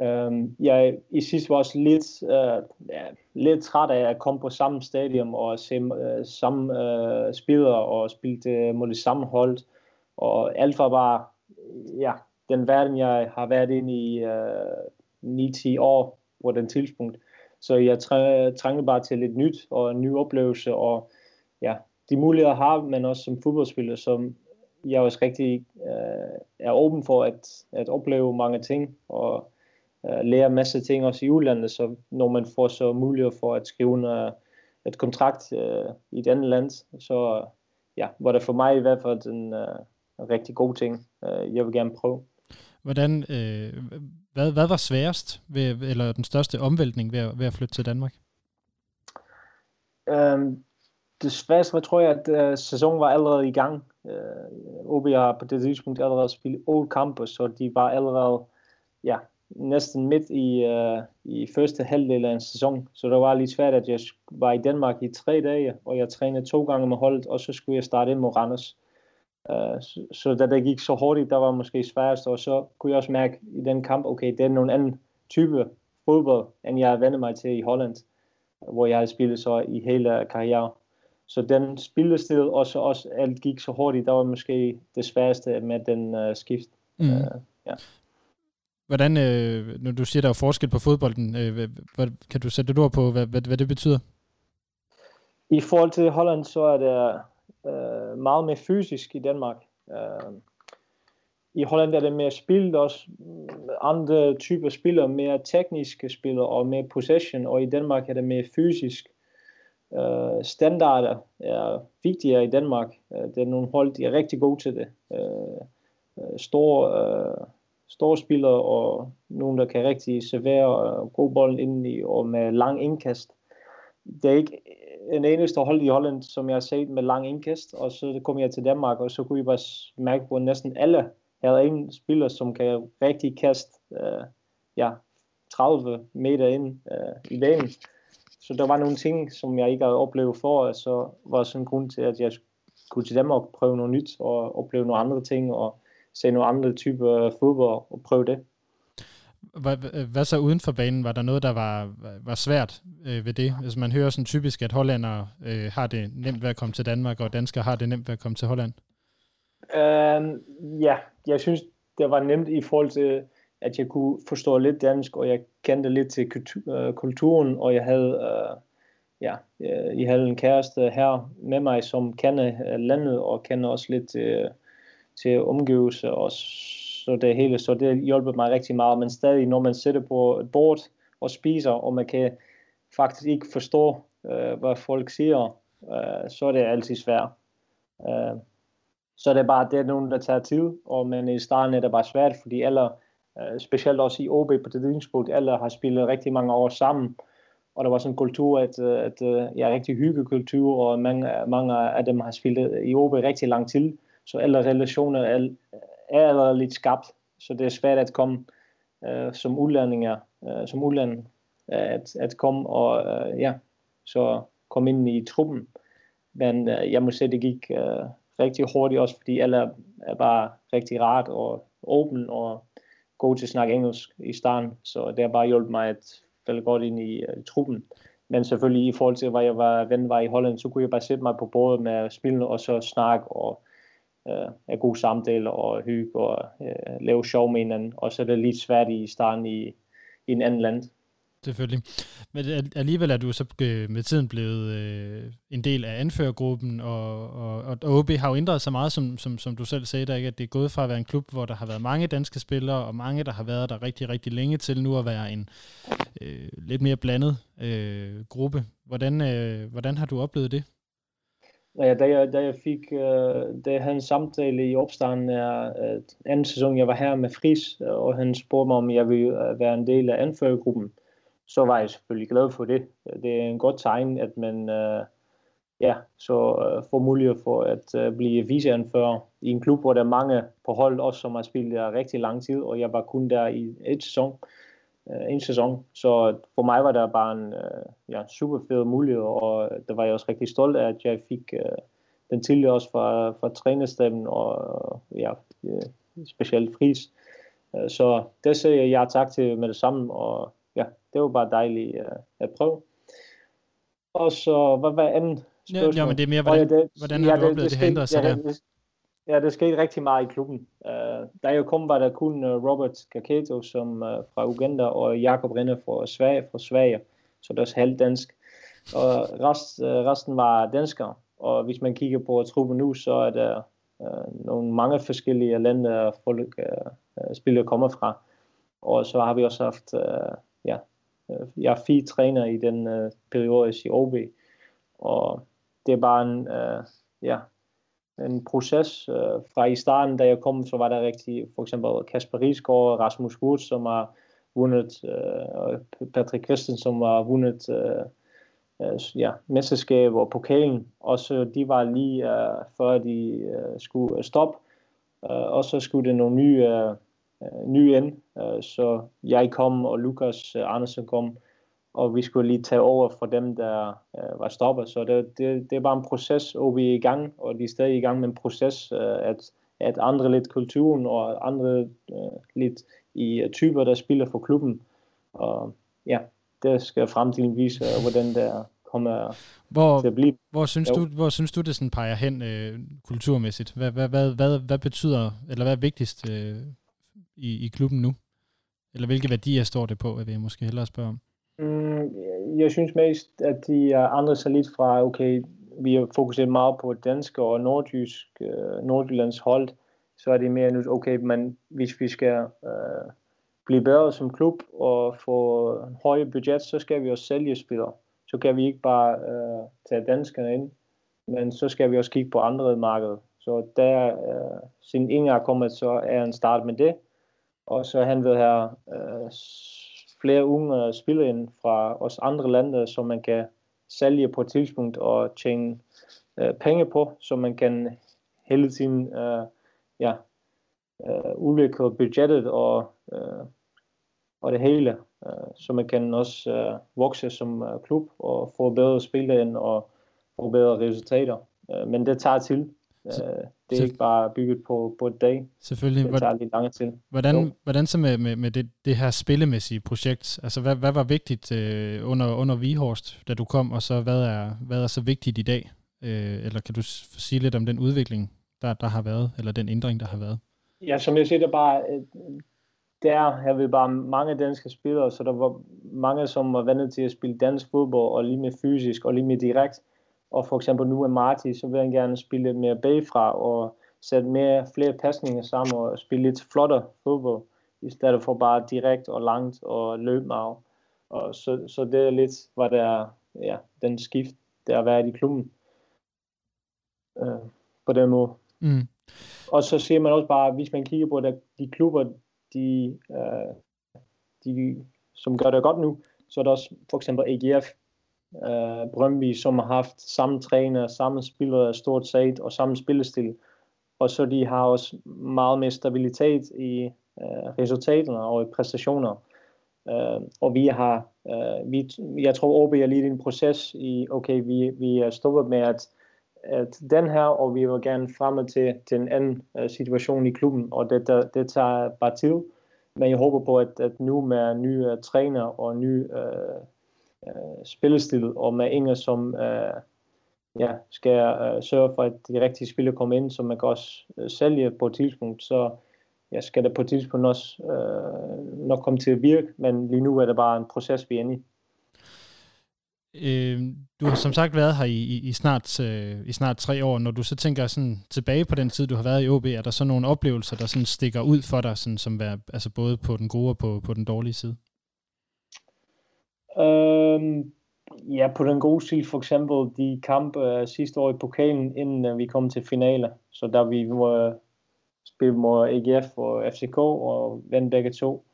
øhm, jeg i sidst var også lidt, øh, ja, lidt træt af at komme på samme stadion og se øh, samme øh, spillere og spille øh, mod det samme hold. Og alt var bare, ja, den verden, jeg har været inde i øh, 9-10 år på den tidspunkt. Så jeg trængte bare til lidt nyt og en ny oplevelse, og ja, de muligheder har man også som fodboldspiller, som jeg også rigtig øh, er åben for at, at opleve mange ting og lære en masse ting også i udlandet, så når man får så mulighed for at skrive en, et kontrakt øh, i et andet land, så ja, var det for mig i hvert fald en, uh, en rigtig god ting, uh, jeg vil gerne prøve. Hvordan, øh, hvad, hvad var sværest, ved, eller den største omvæltning ved, ved at flytte til Danmark? Um, det sværeste, tror jeg, at uh, sæsonen var allerede i gang. Uh, OB har på det tidspunkt allerede spillet old kampe, så de var allerede ja, næsten midt i, uh, i første halvdel af en sæson. Så det var lidt svært, at jeg var i Danmark i tre dage, og jeg trænede to gange med holdet, og så skulle jeg starte ind mod Randers. Uh, så, så da det gik så hurtigt, der var måske sværest, og så kunne jeg også mærke i den kamp, okay, det er nogen anden type fodbold, end jeg har vendt mig til i Holland, hvor jeg har spillet så i hele karrieren. Så den spillestil, og så også alt gik så hurtigt, der var måske det sværeste med den uh, skift. Mm. Uh, ja. Hvordan, øh, når du siger, der er forskel på fodbolden, øh, hvad, kan du sætte et ord på, hvad, hvad, hvad det betyder? I forhold til Holland, så er det øh, meget mere fysisk i Danmark. Øh, I Holland er det mere spillet også, andre typer spillere, mere tekniske spillere og mere possession, og i Danmark er det mere fysisk. Øh, standarder er vigtigere i Danmark. Øh, det er nogle hold, de er rigtig gode til det. Øh, øh store, Øh, store spillere og nogen, der kan rigtig servere uh, god bold ind i og med lang indkast. Det er ikke en eneste hold i Holland, som jeg har set med lang indkast, og så kom jeg til Danmark, og så kunne jeg bare mærke på, at næsten alle havde en spiller, som kan rigtig kaste øh, ja, 30 meter ind øh, i banen. Så der var nogle ting, som jeg ikke havde oplevet for, og så var sådan en grund til, at jeg skulle til Danmark og prøve noget nyt, og opleve nogle andre ting, og se nogle andre typer fodbold, og prøve det. Hvad, hvad så uden for banen? Var der noget, der var, var svært øh, ved det? Altså man hører sådan typisk, at hollændere øh, har det nemt ved at komme til Danmark, og danskere har det nemt ved at komme til Holland. Uh, ja, jeg synes, det var nemt i forhold til at jeg kunne forstå lidt dansk, og jeg kendte lidt til øh, kulturen, og jeg havde, uh, ja, jeg havde en kæreste her med mig, som kender landet, og kender også lidt til, til omgivelser, og så det hele, så det hjælper mig rigtig meget, men stadig, når man sidder på et bord og spiser, og man kan faktisk ikke forstå, øh, hvad folk siger, øh, så er det altid svært. Øh, Så det er bare, det er nogen, der tager tid, og men i starten er det bare svært, fordi alle, øh, specielt også i OB på det tidspunkt, alle har spillet rigtig mange år sammen, og der var sådan en kultur, at, øh, at, at ja, rigtig hyggekultur, og mange, mange af dem har spillet i OB rigtig lang tid, så alle relationer er, er allerede lidt skabt, så det er svært at komme øh, som udlændinger, øh, som udlænding, at, at komme og øh, ja, så komme ind i truppen. Men øh, jeg må sige, det gik øh, rigtig hurtigt også, fordi alle er bare rigtig rart og åben og god til at snakke engelsk i starten, så det har bare hjulpet mig at falde godt ind i øh, truppen. Men selvfølgelig i forhold til, hvor jeg var, ven var i Holland, så kunne jeg bare sætte mig på bordet med spillene og så snakke og øh, af gode samtaler og hygge og øh, lave sjov med hinanden. Og så er det lidt svært i starten i, i en anden land. Selvfølgelig. Men alligevel er du så øh, med tiden blevet øh, en del af anførergruppen, og, og, og OB har jo ændret sig meget, som, som, som du selv sagde, der, ikke? at det er gået fra at være en klub, hvor der har været mange danske spillere, og mange, der har været der rigtig, rigtig længe, til nu at være en øh, lidt mere blandet øh, gruppe. Hvordan, øh, hvordan har du oplevet det? Ja, da jeg, da jeg fik, uh, da jeg havde en samtale i opstarten af uh, anden sæson, jeg var her med Fris, øh, og han spurgte mig, om jeg ville øh, være en del af anførergruppen så var jeg selvfølgelig glad for det. Det er en godt tegn, at man uh, ja, så uh, får mulighed for at uh, blive viceanfører i en klub, hvor der er mange på hold, også som har spillet der rigtig lang tid, og jeg var kun der i et sæson. Uh, en sæson. Så for mig var det bare en uh, ja, super fed mulighed, og der var jeg også rigtig stolt af, at jeg fik uh, den tidligere også fra, fra trænerstemmen, og ja, uh, specielt fris. Uh, så det siger jeg ja tak til med det samme, og det var bare dejligt uh, at prøve. Og så, hvad var anden spørgsmål? Ja, men det er mere, hvordan, ja, det, hvordan har ja, du oplevet, det, det, det ændret sig ja, der? Det, ja, det skete rigtig meget i klubben. Uh, da jeg kom, var der kun øh, Robert Kaketo som, uh, fra Uganda, og Jakob Rinde fra Sverige, fra Sverige, så det er halvt. Og rest, uh, resten var danskere. Og hvis man kigger på truppen nu, så er der uh, nogle mange forskellige lande, folk uh, spillere kommer fra. Og så har vi også haft uh, ja, jeg er fire træner i den uh, periode i OB, og det er bare en, uh, ja, en proces. Øh, fra i starten, da jeg kom, så var der rigtig, for eksempel Kasper Riesgaard, Rasmus Wood, som har vundet, uh, og Patrick Christen, som har vundet uh, ja, mesterskab og pokalen. Og så de var lige uh, før de skulle stoppe. Og så skulle det nogle nye øh, ny ind. Øh, så jeg kom, og Lukas øh, Andersen kom, og vi skulle lige tage over for dem, der øh, var stoppet. Så det, det, det er bare en proces, og vi er i gang, og de er stadig i gang med en proces, øh, at, at andre lidt kulturen, og andre øh, lidt i uh, typer, der spiller for klubben. Og ja, det skal fremtiden vise, øh, hvordan der kommer hvor, til at blive. Hvor synes, du, hvor synes du, det sådan peger hen øh, kulturmæssigt? Hvad, hvad, hvad, hvad, hvad betyder, eller hvad er vigtigst øh, i, i klubben nu? Eller hvilke værdier står det på, vil jeg måske hellere spørge om? Mm, jeg synes mest, at de er andre sig lidt fra, okay, vi har fokuseret meget på dansk og nordjysk, øh, Nordjyllands hold, så er det mere nu, okay, men hvis vi skal øh, blive bedre som klub og få en højere budget, så skal vi også sælge spillere. Så kan vi ikke bare øh, tage danskerne ind, men så skal vi også kigge på andre markeder. Så der, øh, siden Inger er kommet, så er en start med det. Og så han vil have øh, flere unge øh, spillere ind fra os andre lande, øh, som man kan sælge på et tidspunkt og tjene øh, penge på, så man kan hele tiden øh, ja, øh, udvikle budgettet og, øh, og det hele, øh, så man kan også øh, vokse som øh, klub og få bedre spillere ind og få bedre resultater. Øh, men det tager til. Så, øh, det er ikke bare bygget på, på et dag. Selvfølgelig. Det tager lidt lang tid. Hvordan, hvordan så med, med, med det, det her spillemæssige projekt? Altså, hvad, hvad var vigtigt øh, under, under Vihorst, da du kom, og så hvad er, hvad er så vigtigt i dag? Øh, eller kan du sige lidt om den udvikling, der, der har været, eller den ændring, der har været? Ja, som jeg siger, der bare, øh, der har vi bare mange danske spillere, så der var mange, som var vant til at spille dansk fodbold, og lige med fysisk, og lige med direkt. Og for eksempel nu er Marti, så vil han gerne spille lidt mere bagfra og sætte mere, flere pasninger sammen og spille lidt flottere fodbold, i stedet for bare direkte og langt og løbe meget. Og så, så det er lidt, hvad der er, ja, den skift, der har været i klubben. Øh, på den måde. Mm. Og så ser man også bare, hvis man kigger på at de klubber, de, uh, de, som gør det godt nu, så er der også for eksempel AGF, uh, Brøndby, som har haft samme træner, samme spillere stort set og samme spillestil. Og så de har også meget mere stabilitet i uh, resultaterne og i præstationer. Uh, og vi har, uh, vi, jeg tror, OB er lige i en proces i, okay, vi, vi er stoppet med at, at den her, og vi vil gerne fremme til, til en anden uh, situation i klubben, og det, det, det tager bare tid. Men jeg håber på, at, at nu med nye uh, træner og nye uh, øh, spillestil, og med Inger, som øh, ja, skal øh, sørge for, at de rigtige spillere kommer ind, så man kan også øh, sælge på et tidspunkt, så ja, skal det på et tidspunkt også øh, nok komme til at virke, men lige nu er det bare en proces, vi er inde i. Øh, du har som sagt været her i, i, i, snart, øh, i snart tre år. Når du så tænker sådan tilbage på den tid, du har været i OB, er der så nogle oplevelser, der sådan stikker ud for dig, sådan, som er, altså både på den gode og på, på den dårlige side? Øhm, ja, på den gode side for eksempel de kampe øh, sidste år i pokalen, inden øh, vi kom til finale. Så der vi øh, spille mod AGF og FCK og vandt begge to.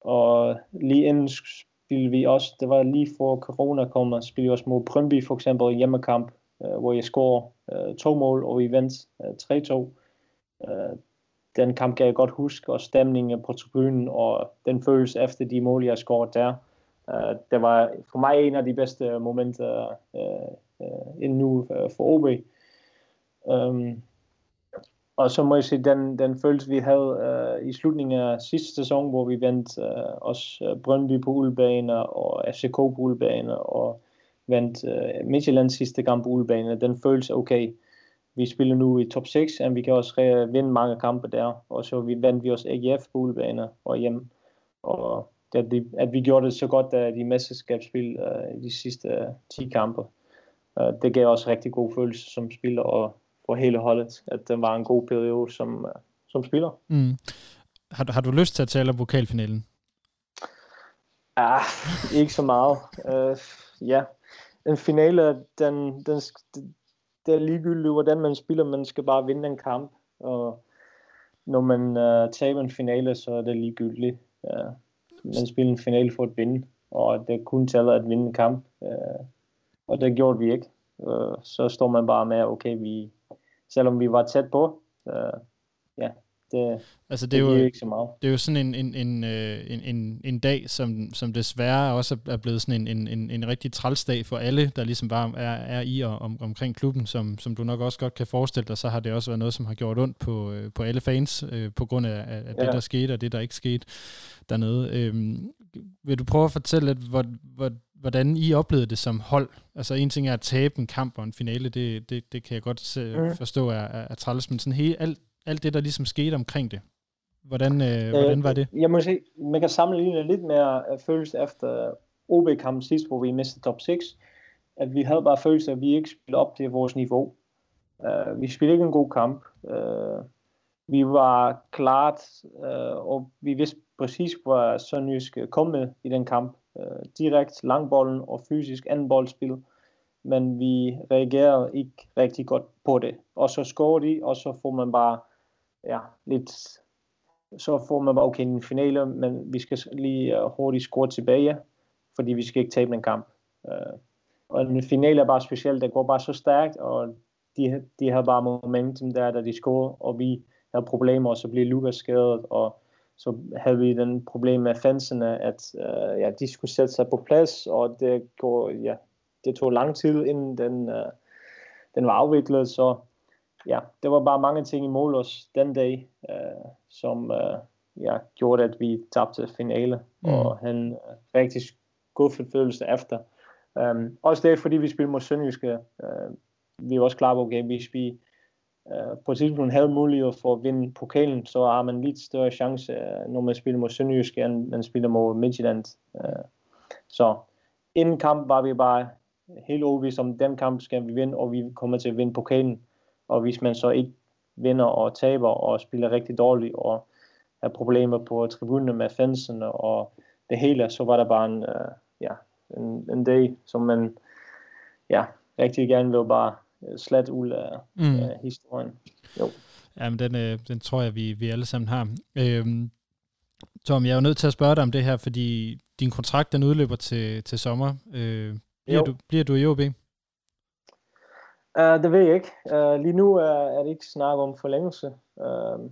Og lige inden spillede vi også, det var lige for corona kom, og spillede vi også mod Brøndby for eksempel hjemmekamp, øh, hvor jeg scorede øh, to mål, og vi vandt øh, 3-2. Øh, den kamp kan jeg godt huske, og stemningen på tribunen, og den følelse efter de mål, jeg scorede der. Uh, det var for mig en af de bedste momenter uh, uh, endnu uh, for OB. Um, øhm, og så må jeg sige, den, den følelse, vi havde uh, i slutningen af sidste sæson, hvor vi vandt uh, også Brøndby på ulebaner og FCK på ulebaner og vandt uh, Midtjyllands sidste kamp på ulebaner, den følelse, okay, vi spiller nu i top 6, og vi kan også vinde mange kampe der. Og så vi vandt vi også AGF på ulebaner og hjem. Og det, at vi gjorde det så godt af de mesterskabsspil uh, de sidste uh, 10 kampe. Uh, det gav også rigtig god følelse som spiller, og for hele holdet, at det var en god periode som, øh, som spiller. Mm. Har, har du lyst til at tale om vokalfinalen? Ja, ikke så meget. Uh, ja, en finale, den, den, det er ligegyldigt, hvordan man spiller, man skal bare vinde en kamp, og når man uh, taber en finale, så er det ligegyldigt. Uh, man spiller en finale for at vinde, og det kun tæller at vinde en kamp, Øh, og det gjorde vi ikke. Øh, så står man bare med, okay, vi, selvom vi var tæt på. øh, ja, det, altså, det, er jo, ikke så meget. Det er jo sådan en, en, en, øh, en, en, en dag, som, som desværre også er blevet sådan en, en, en, en rigtig trælsdag for alle, der ligesom bare er, er i og om, omkring klubben, som, som du nok også godt kan forestille dig, så har det også været noget, som har gjort ondt på, øh, på alle fans, øh, på grund af, af det, ja. der skete, og det, der ikke skete dernede. Øhm, vil du prøve at fortælle lidt, hvor, hvor, hvordan I oplevede det som hold. Altså en ting er at tabe en kamp og en finale, det, det, det kan jeg godt mm. forstå er, er, er træls, men sådan hele, alt, alt det, der ligesom skete omkring det, hvordan, øh, øh, hvordan var det? Jeg må sige, man kan sammenligne lidt med følelse efter OB-kampen sidst, hvor vi mistede top 6, at vi havde bare følelse af, at vi ikke spillede op til vores niveau. Uh, vi spillede ikke en god kamp. Uh, vi var klart, uh, og vi vidste præcis, hvor Sønderjysk kom med i den kamp øh, direkte langbollen og fysisk anden boldspil, men vi reagerede ikke rigtig godt på det. Og så scorer de, og så får man bare ja, lidt så får man bare, okay, en finale, men vi skal lige øh, hurtigt score tilbage, fordi vi skal ikke tabe en kamp. Øh, og en finale er bare specielt, der går bare så stærkt, og de, de har bare momentum der, da de scorer, og vi havde problemer, og så bliver Lukas skadet, og så havde vi den problem med fansene, at uh, ja, de skulle sætte sig på plads, og det, går, ja, det tog lang tid, inden den, uh, den var afviklet, så ja, det var bare mange ting i mål os den dag, uh, som uh, ja, gjorde, at vi tabte finale, mm. og han uh, rigtig skuffet følelse efter. Um, også det, fordi vi spillede mod Sønderjyske, uh, vi var også klar på, okay, hvis vi Øh, på et tidspunkt havde mulighed for at vinde pokalen, så har man lidt større chance, uh, når man spiller mod Sønderjysk, end man spiller mod Midtjylland. Uh, så inden kamp var vi bare helt overbevist om, den kamp skal vi vinde, og vi kommer til at vinde pokalen. Og hvis man så ikke vinder og taber og spiller rigtig dårligt og har problemer på tribunerne med fansene og det hele, så var der bare en, uh, ja, en, en dag, som man ja, rigtig gerne vil bare slet ud af, mm. af historien. Jo. Jamen, den, øh, den tror jeg, vi, vi alle sammen har. Øhm, Tom, jeg er jo nødt til at spørge dig om det her, fordi din kontrakt den udløber til, til sommer. Øh, bliver, du, bliver du i OB? Uh, det ved jeg ikke. Uh, lige nu er, er det ikke snak om forlængelse. Uh,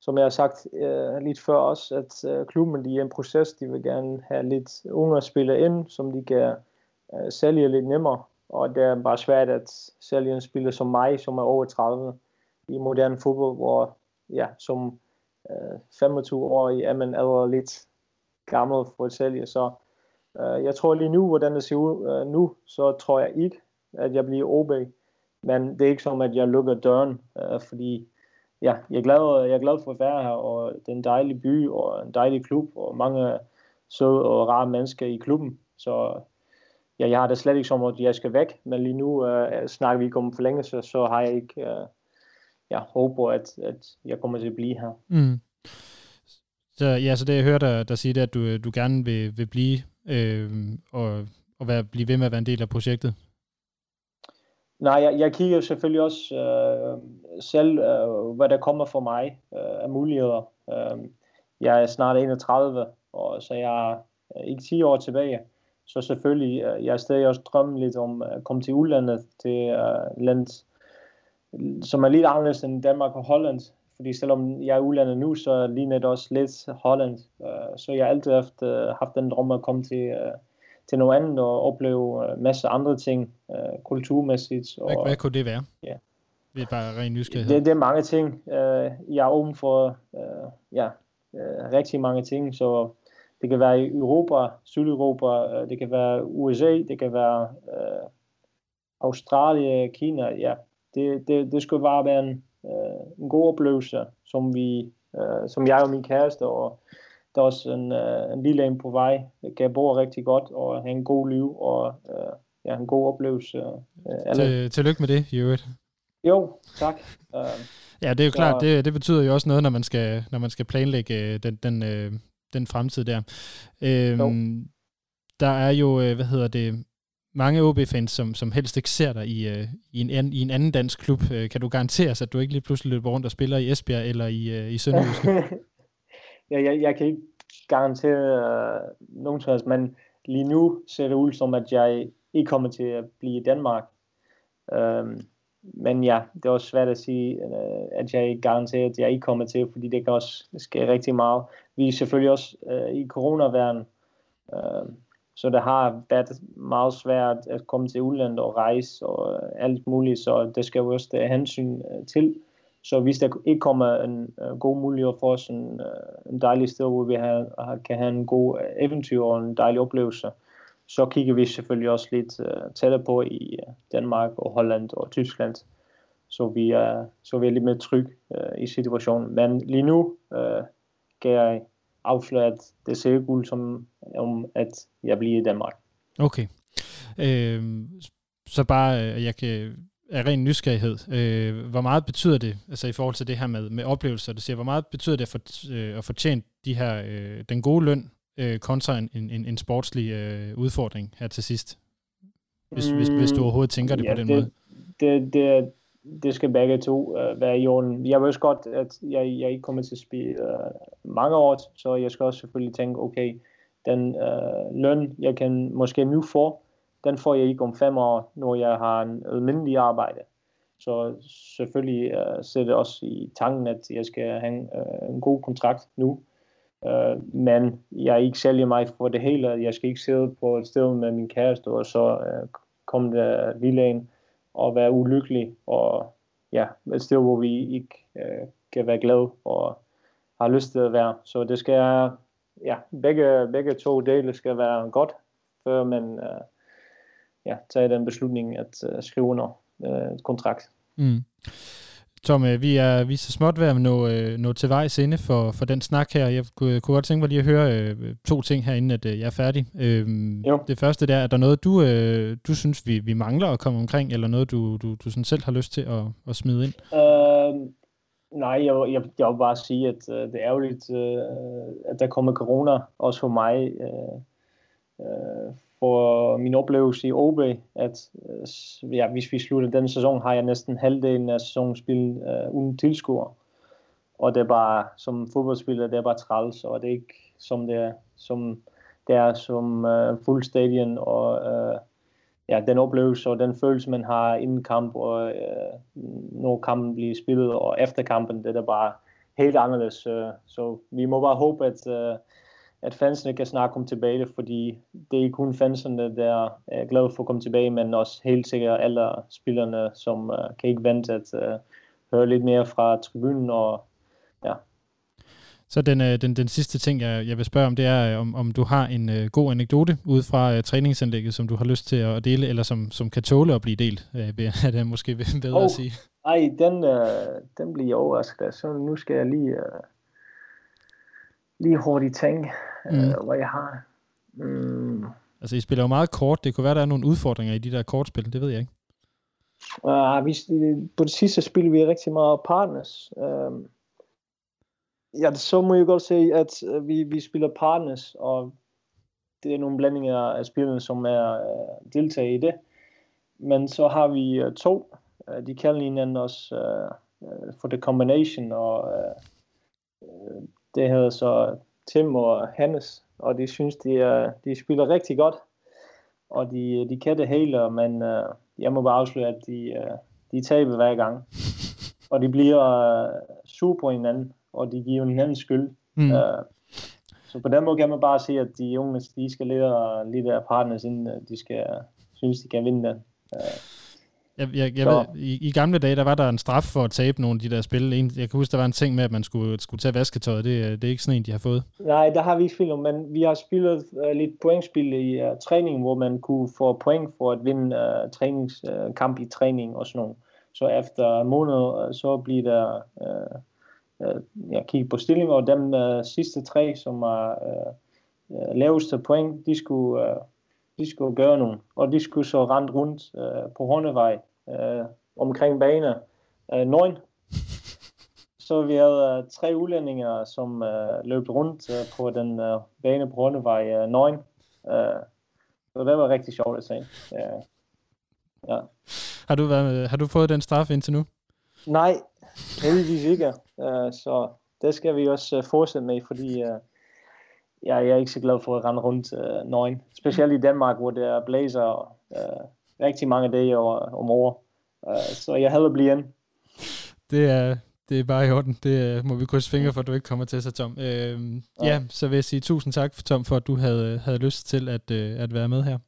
som jeg har sagt uh, lidt før også, at uh, klubben de er en proces. De vil gerne have lidt unge spillere ind, som de kan uh, sælge lidt nemmere. Og det er bare svært at sælge en spiller som mig, som er over 30 i moderne fodbold, hvor ja, som uh, 25 år er man allerede lidt gammel for at sælge. Så uh, jeg tror lige nu, hvordan det ser ud uh, nu, så tror jeg ikke, at jeg bliver OB. Men det er ikke som, at jeg lukker døren, øh, fordi ja, jeg er, glad, jeg er glad for at være her, og det er en dejlig by, og en dejlig klub, og mange søde og rare mennesker i klubben. Så ja, jeg har det slet ikke som, at jeg skal væk, men lige nu øh, snakker vi ikke om forlængelse, så har jeg ikke øh, ja, håber, at, at jeg kommer til at blive her. Mm. Så, ja, så det jeg hører dig, der sige, det, at du, øh, du gerne vil, vil blive øh, og, og være, blive ved med at være en del af projektet. Nej, jeg, jeg kigger selvfølgelig også øh, selv, øh, hvad der kommer for mig øh, af muligheder. Øh, jeg er snart 31, og så jeg er ikke 10 år tilbage. Så selvfølgelig, øh, jeg er stadig også drømme lidt om at komme til udlandet, til øh, land, som er lidt anderledes end Danmark og Holland. Fordi selvom jeg er udlandet nu, så ligner det også lidt Holland. Øh, så jeg har altid haft, øh, haft den drøm at komme til... Øh, til noget andet og opleve en masse andre ting uh, kulturmæssigt. Og, hvad, hvad kunne det være? Ja. Det er bare ren nysgerrighed. Det, det er mange ting. Uh, jeg er åben for uh, ja, uh, rigtig mange ting, så det kan være i Europa, Sydeuropa, uh, det kan være USA, det kan være uh, Australien, Kina. Ja, det, det, det skulle bare være en, uh, en god oplevelse, som vi, uh, som jeg og min kæreste og der er også en, uh, en lille en på vej, kan bo rigtig godt og have en god liv og uh, ja, en god oplevelse. Uh, alle. Til, tillykke med det, Jørgen. Jo, tak. Uh, ja, det er jo så, klart, det, det betyder jo også noget, når man skal, når man skal planlægge den, den, uh, den fremtid der. Øhm, der er jo, hvad hedder det, mange OB-fans, som, som helst ikke ser dig i, uh, i, en, i en anden dansk klub. Kan du garantere at du ikke lige pludselig løber rundt og spiller i Esbjerg eller i, i Sønderjyske? <laughs> jeg, jeg, jeg kan ikke garantere uh, nogen som helst, men lige nu ser det ud som, at jeg ikke kommer til at blive i Danmark. Um, men ja, det er også svært at sige, uh, at jeg ikke garanterer, at jeg ikke kommer til, fordi det kan også ske rigtig meget. Vi er selvfølgelig også uh, i coronaværen, uh, øhm, så det har været meget svært at komme til udlandet og rejse og alt muligt, så det skal jo også have hensyn til. Så hvis der ikke kommer en uh, god mulighed for os, en, uh, øh, en dejlig sted, hvor vi har, kan have en god øh, eventyr og en dejlig oplevelse, så kigger vi selvfølgelig også lidt uh, tættere på i uh, Danmark og Holland og Tyskland, så vi er, så vi er lidt mere trygge uh, i situationen. Men lige nu uh, kan jeg afsløre, at det ser ikke ud som om, at jeg bliver i Danmark. Okay. Øh, så bare, jeg kan af ren nysgerrighed, øh, hvor meget betyder det, altså i forhold til det her med, med oplevelser, det siger, hvor meget betyder det for, øh, at fortjene de her, øh, den gode løn øh, kontra en, en, en sportslig øh, udfordring her til sidst? Hvis, mm, hvis, hvis du overhovedet tænker det ja, på den det, måde. Det, det, det skal begge to uh, være i orden. Jeg ved også godt, at jeg, jeg ikke kommer til at spille uh, mange år, så jeg skal også selvfølgelig tænke, okay, den uh, løn, jeg kan måske nu få, den får jeg ikke om fem år, når jeg har en almindelig arbejde. Så selvfølgelig uh, sætter det også i tanken, at jeg skal have en, uh, en god kontrakt nu. Uh, men jeg ikke sælger mig for det hele. Jeg skal ikke sidde på et sted med min kæreste, og så uh, komme der villaen og være ulykkelig. Og ja, et sted, hvor vi ikke uh, kan være glade og har lyst til at være. Så det skal, ja, begge, begge to dele skal være godt, før man uh, ja, tage den beslutning at uh, skrive under et kontrakt. Mm. Tom, øh, vi er, vi er så småt ved at nå, nå til vejs inde for, for den snak her. Jeg kunne, kunne godt tænke mig lige at høre øh, to ting her, inden at øh, jeg er færdig. Øhm, jo. Det første der, er der noget, du, øh, du synes, vi, vi mangler at komme omkring, eller noget, du, du, du sådan selv har lyst til at, at smide ind? Øh, nej, jeg, jeg, jeg vil bare sige, at øh, det er ærgerligt, øh, at der kommer corona, også for mig. Øh, øh, tror, min oplevelse i OB, at øh, ja, hvis vi slutter den sæson, har jeg næsten halvdelen af sæsonen spillet uh, øh, uden tilskuer. og det er bare, som fodboldspiller, det er bare træls, og det er ikke som det er, som, det er som øh, uh, fuld stadion, og uh, ja, den oplevelse og den følelse, man har inden kamp, og uh, når kampen bliver spillet, og efter kampen, det er bare helt anderledes. Uh, så vi må bare håbe, at, uh, at fansene kan snart komme tilbage, fordi det er ikke kun fansene, der er glade for at komme tilbage, men også helt sikkert alle spillerne, som uh, kan ikke vente at uh, høre lidt mere fra tribunen, og ja, så den, øh, den, den sidste ting, jeg, jeg vil spørge om, det er, om, om du har en uh, god anekdote ud fra uh, træningsanlægget, som du har lyst til at dele, eller som, som kan tåle at blive delt, uh, <laughs> er det måske bedre oh, at sige. Nej, den, uh, den bliver jeg overrasket af, så nu skal jeg lige, uh, lige hurtigt tænke, uh, mm. hvad jeg har. Mm. Altså, I spiller jo meget kort. Det kunne være, der er nogle udfordringer i de der kortspil, det ved jeg ikke. Uh, vi, på det sidste spil vi rigtig meget partners. Uh, ja, så må jeg godt se, at øh, vi, vi spiller partners, og det er nogle blandinger af spillerne, som er uh, deltager i det. Men så har vi uh, to. Uh, de kalder hinanden også uh, for the combination, og uh, det hedder så Tim og Hannes, og de synes, de, uh, de spiller rigtig godt, og de, de kan det hele, men uh, jeg må bare afsløre, at de, uh, de taber hver gang. <laughs> Og de bliver uh, super hinanden, og de giver hinanden skyld. Mm. Så på den måde kan man bare se, at de unge de skal lære lidt af partners, inden øh, de skal synes, de kan vinde den. Uh, jeg, jeg, jeg ved, i, I gamle dage, der var der en straf for at tabe nogle af de der spil. Jeg kan huske, der var en ting med, at man skulle, skulle tage vasketøjet. Det, det er ikke sådan en, de har fået. Nej, der har vi ikke spillet, men vi har spillet uh, lidt pointspil i uh, træning, hvor man kunne få point for at vinde uh, træningskamp uh, i træning og sådan noget. Så efter måneder, uh, så bliver der uh, øh, jeg kigge på stillinger, og dem øh, sidste tre, som er øh, øh, laveste point, de skulle, øh, de skulle gøre nogen, og de skulle så rende rundt øh, på håndevej øh, omkring baner øh, nøgen. <laughs> Så vi havde øh, tre udlændinger, som øh, løb rundt øh, på den øh, bane på håndevej øh, nøgen. Øh, så det var rigtig sjovt at se. Ja. ja. Har du, været, har du fået den straf indtil nu? Nej, heldigvis ikke. Uh, så det skal vi også uh, fortsætte med, fordi uh, jeg, jeg er ikke så glad for at rende rundt uh, nøgen. Specielt i Danmark, hvor det er blæser uh, rigtig mange dage om året. Uh, så jeg hellere blive ind. Det er, det er bare i orden. Det må vi krydse fingre for, at du ikke kommer til sig, Tom. Øh, ja. ja, så vil jeg sige tusind tak, Tom, for at du havde, havde lyst til at, at være med her.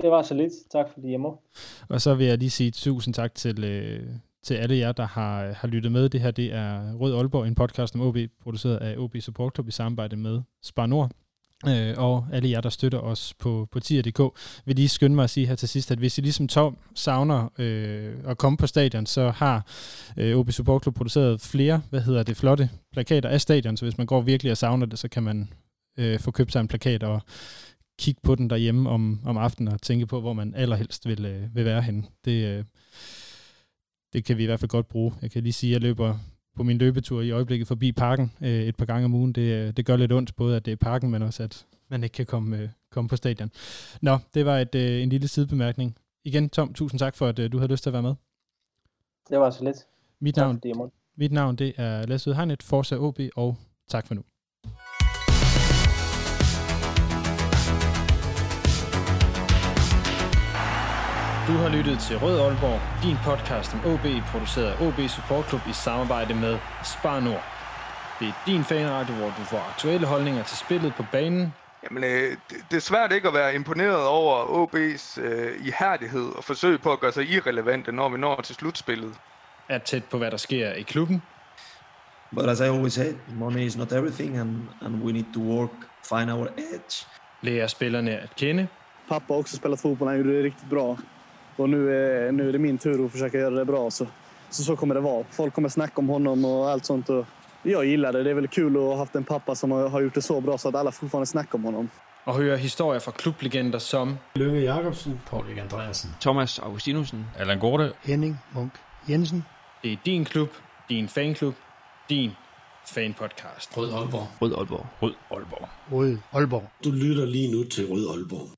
Det var så lidt. Tak fordi jeg må. Og så vil jeg lige sige tusind tak til, til alle jer, der har, øh, har lyttet med. Det her det er Rød Aalborg, en podcast om OB, produceret af OB Support Club i samarbejde med Spar Nord. Øh, og alle jer, der støtter os på, på tier.dk, vil lige skynde mig at sige her til sidst, at hvis I ligesom Tom savner øh, at komme på stadion, så har øh, OB Support Club produceret flere, hvad hedder det, flotte plakater af stadion, så hvis man går virkelig og savner det, så kan man øh, få købt sig en plakat og kigge på den derhjemme om, om aftenen og tænke på, hvor man allerhelst vil, øh, vil være henne. Det, øh, det kan vi i hvert fald godt bruge. Jeg kan lige sige, at jeg løber på min løbetur i øjeblikket forbi parken øh, et par gange om ugen. Det, øh, det gør lidt ondt, både at det er parken, men også at man ikke kan komme, øh, komme på stadion. Nå, det var et, øh, en lille sidebemærkning. Igen, Tom, tusind tak for, at øh, du havde lyst til at være med. Det var så lidt. Mit navn, mit navn det er Lasse Udhegnet, Forza OB, og tak for nu. Du har lyttet til Rød Aalborg, din podcast om OB, produceret af OB Support Club i samarbejde med Spar Nord. Det er din fanradio, hvor du får aktuelle holdninger til spillet på banen. Jamen, øh, det er svært ikke at være imponeret over OB's øh, ihærdighed og forsøg på at gøre sig irrelevante, når vi når til slutspillet. Er tæt på, hvad der sker i klubben. But as I always say, money is not everything, and, and we need to work, find our edge. Lærer spillerne at kende. Pappa har också spelat fotboll, han gjorde det riktigt bra. Och nu är, nu är det min tur att försöka göra det bra. Så, så, så kommer det vara. Folk kommer snacka om honom och allt sånt. Och jag gillar det. Det är väl kul att ha haft en pappa som har, har gjort det så bra så att alla fortfarande snackar om honom. Og høre historier fra klublegender som Lønge Jacobsen, Paul Andreasen, Thomas Augustinusen, Allan Gorte, Henning Munk Jensen. Det er din klub, din fanklub, din fanpodcast. Rød Aalborg. Rød Aalborg. Rød Aalborg. Rød Aalborg. Du lytter lige nu til Rød Aalborg.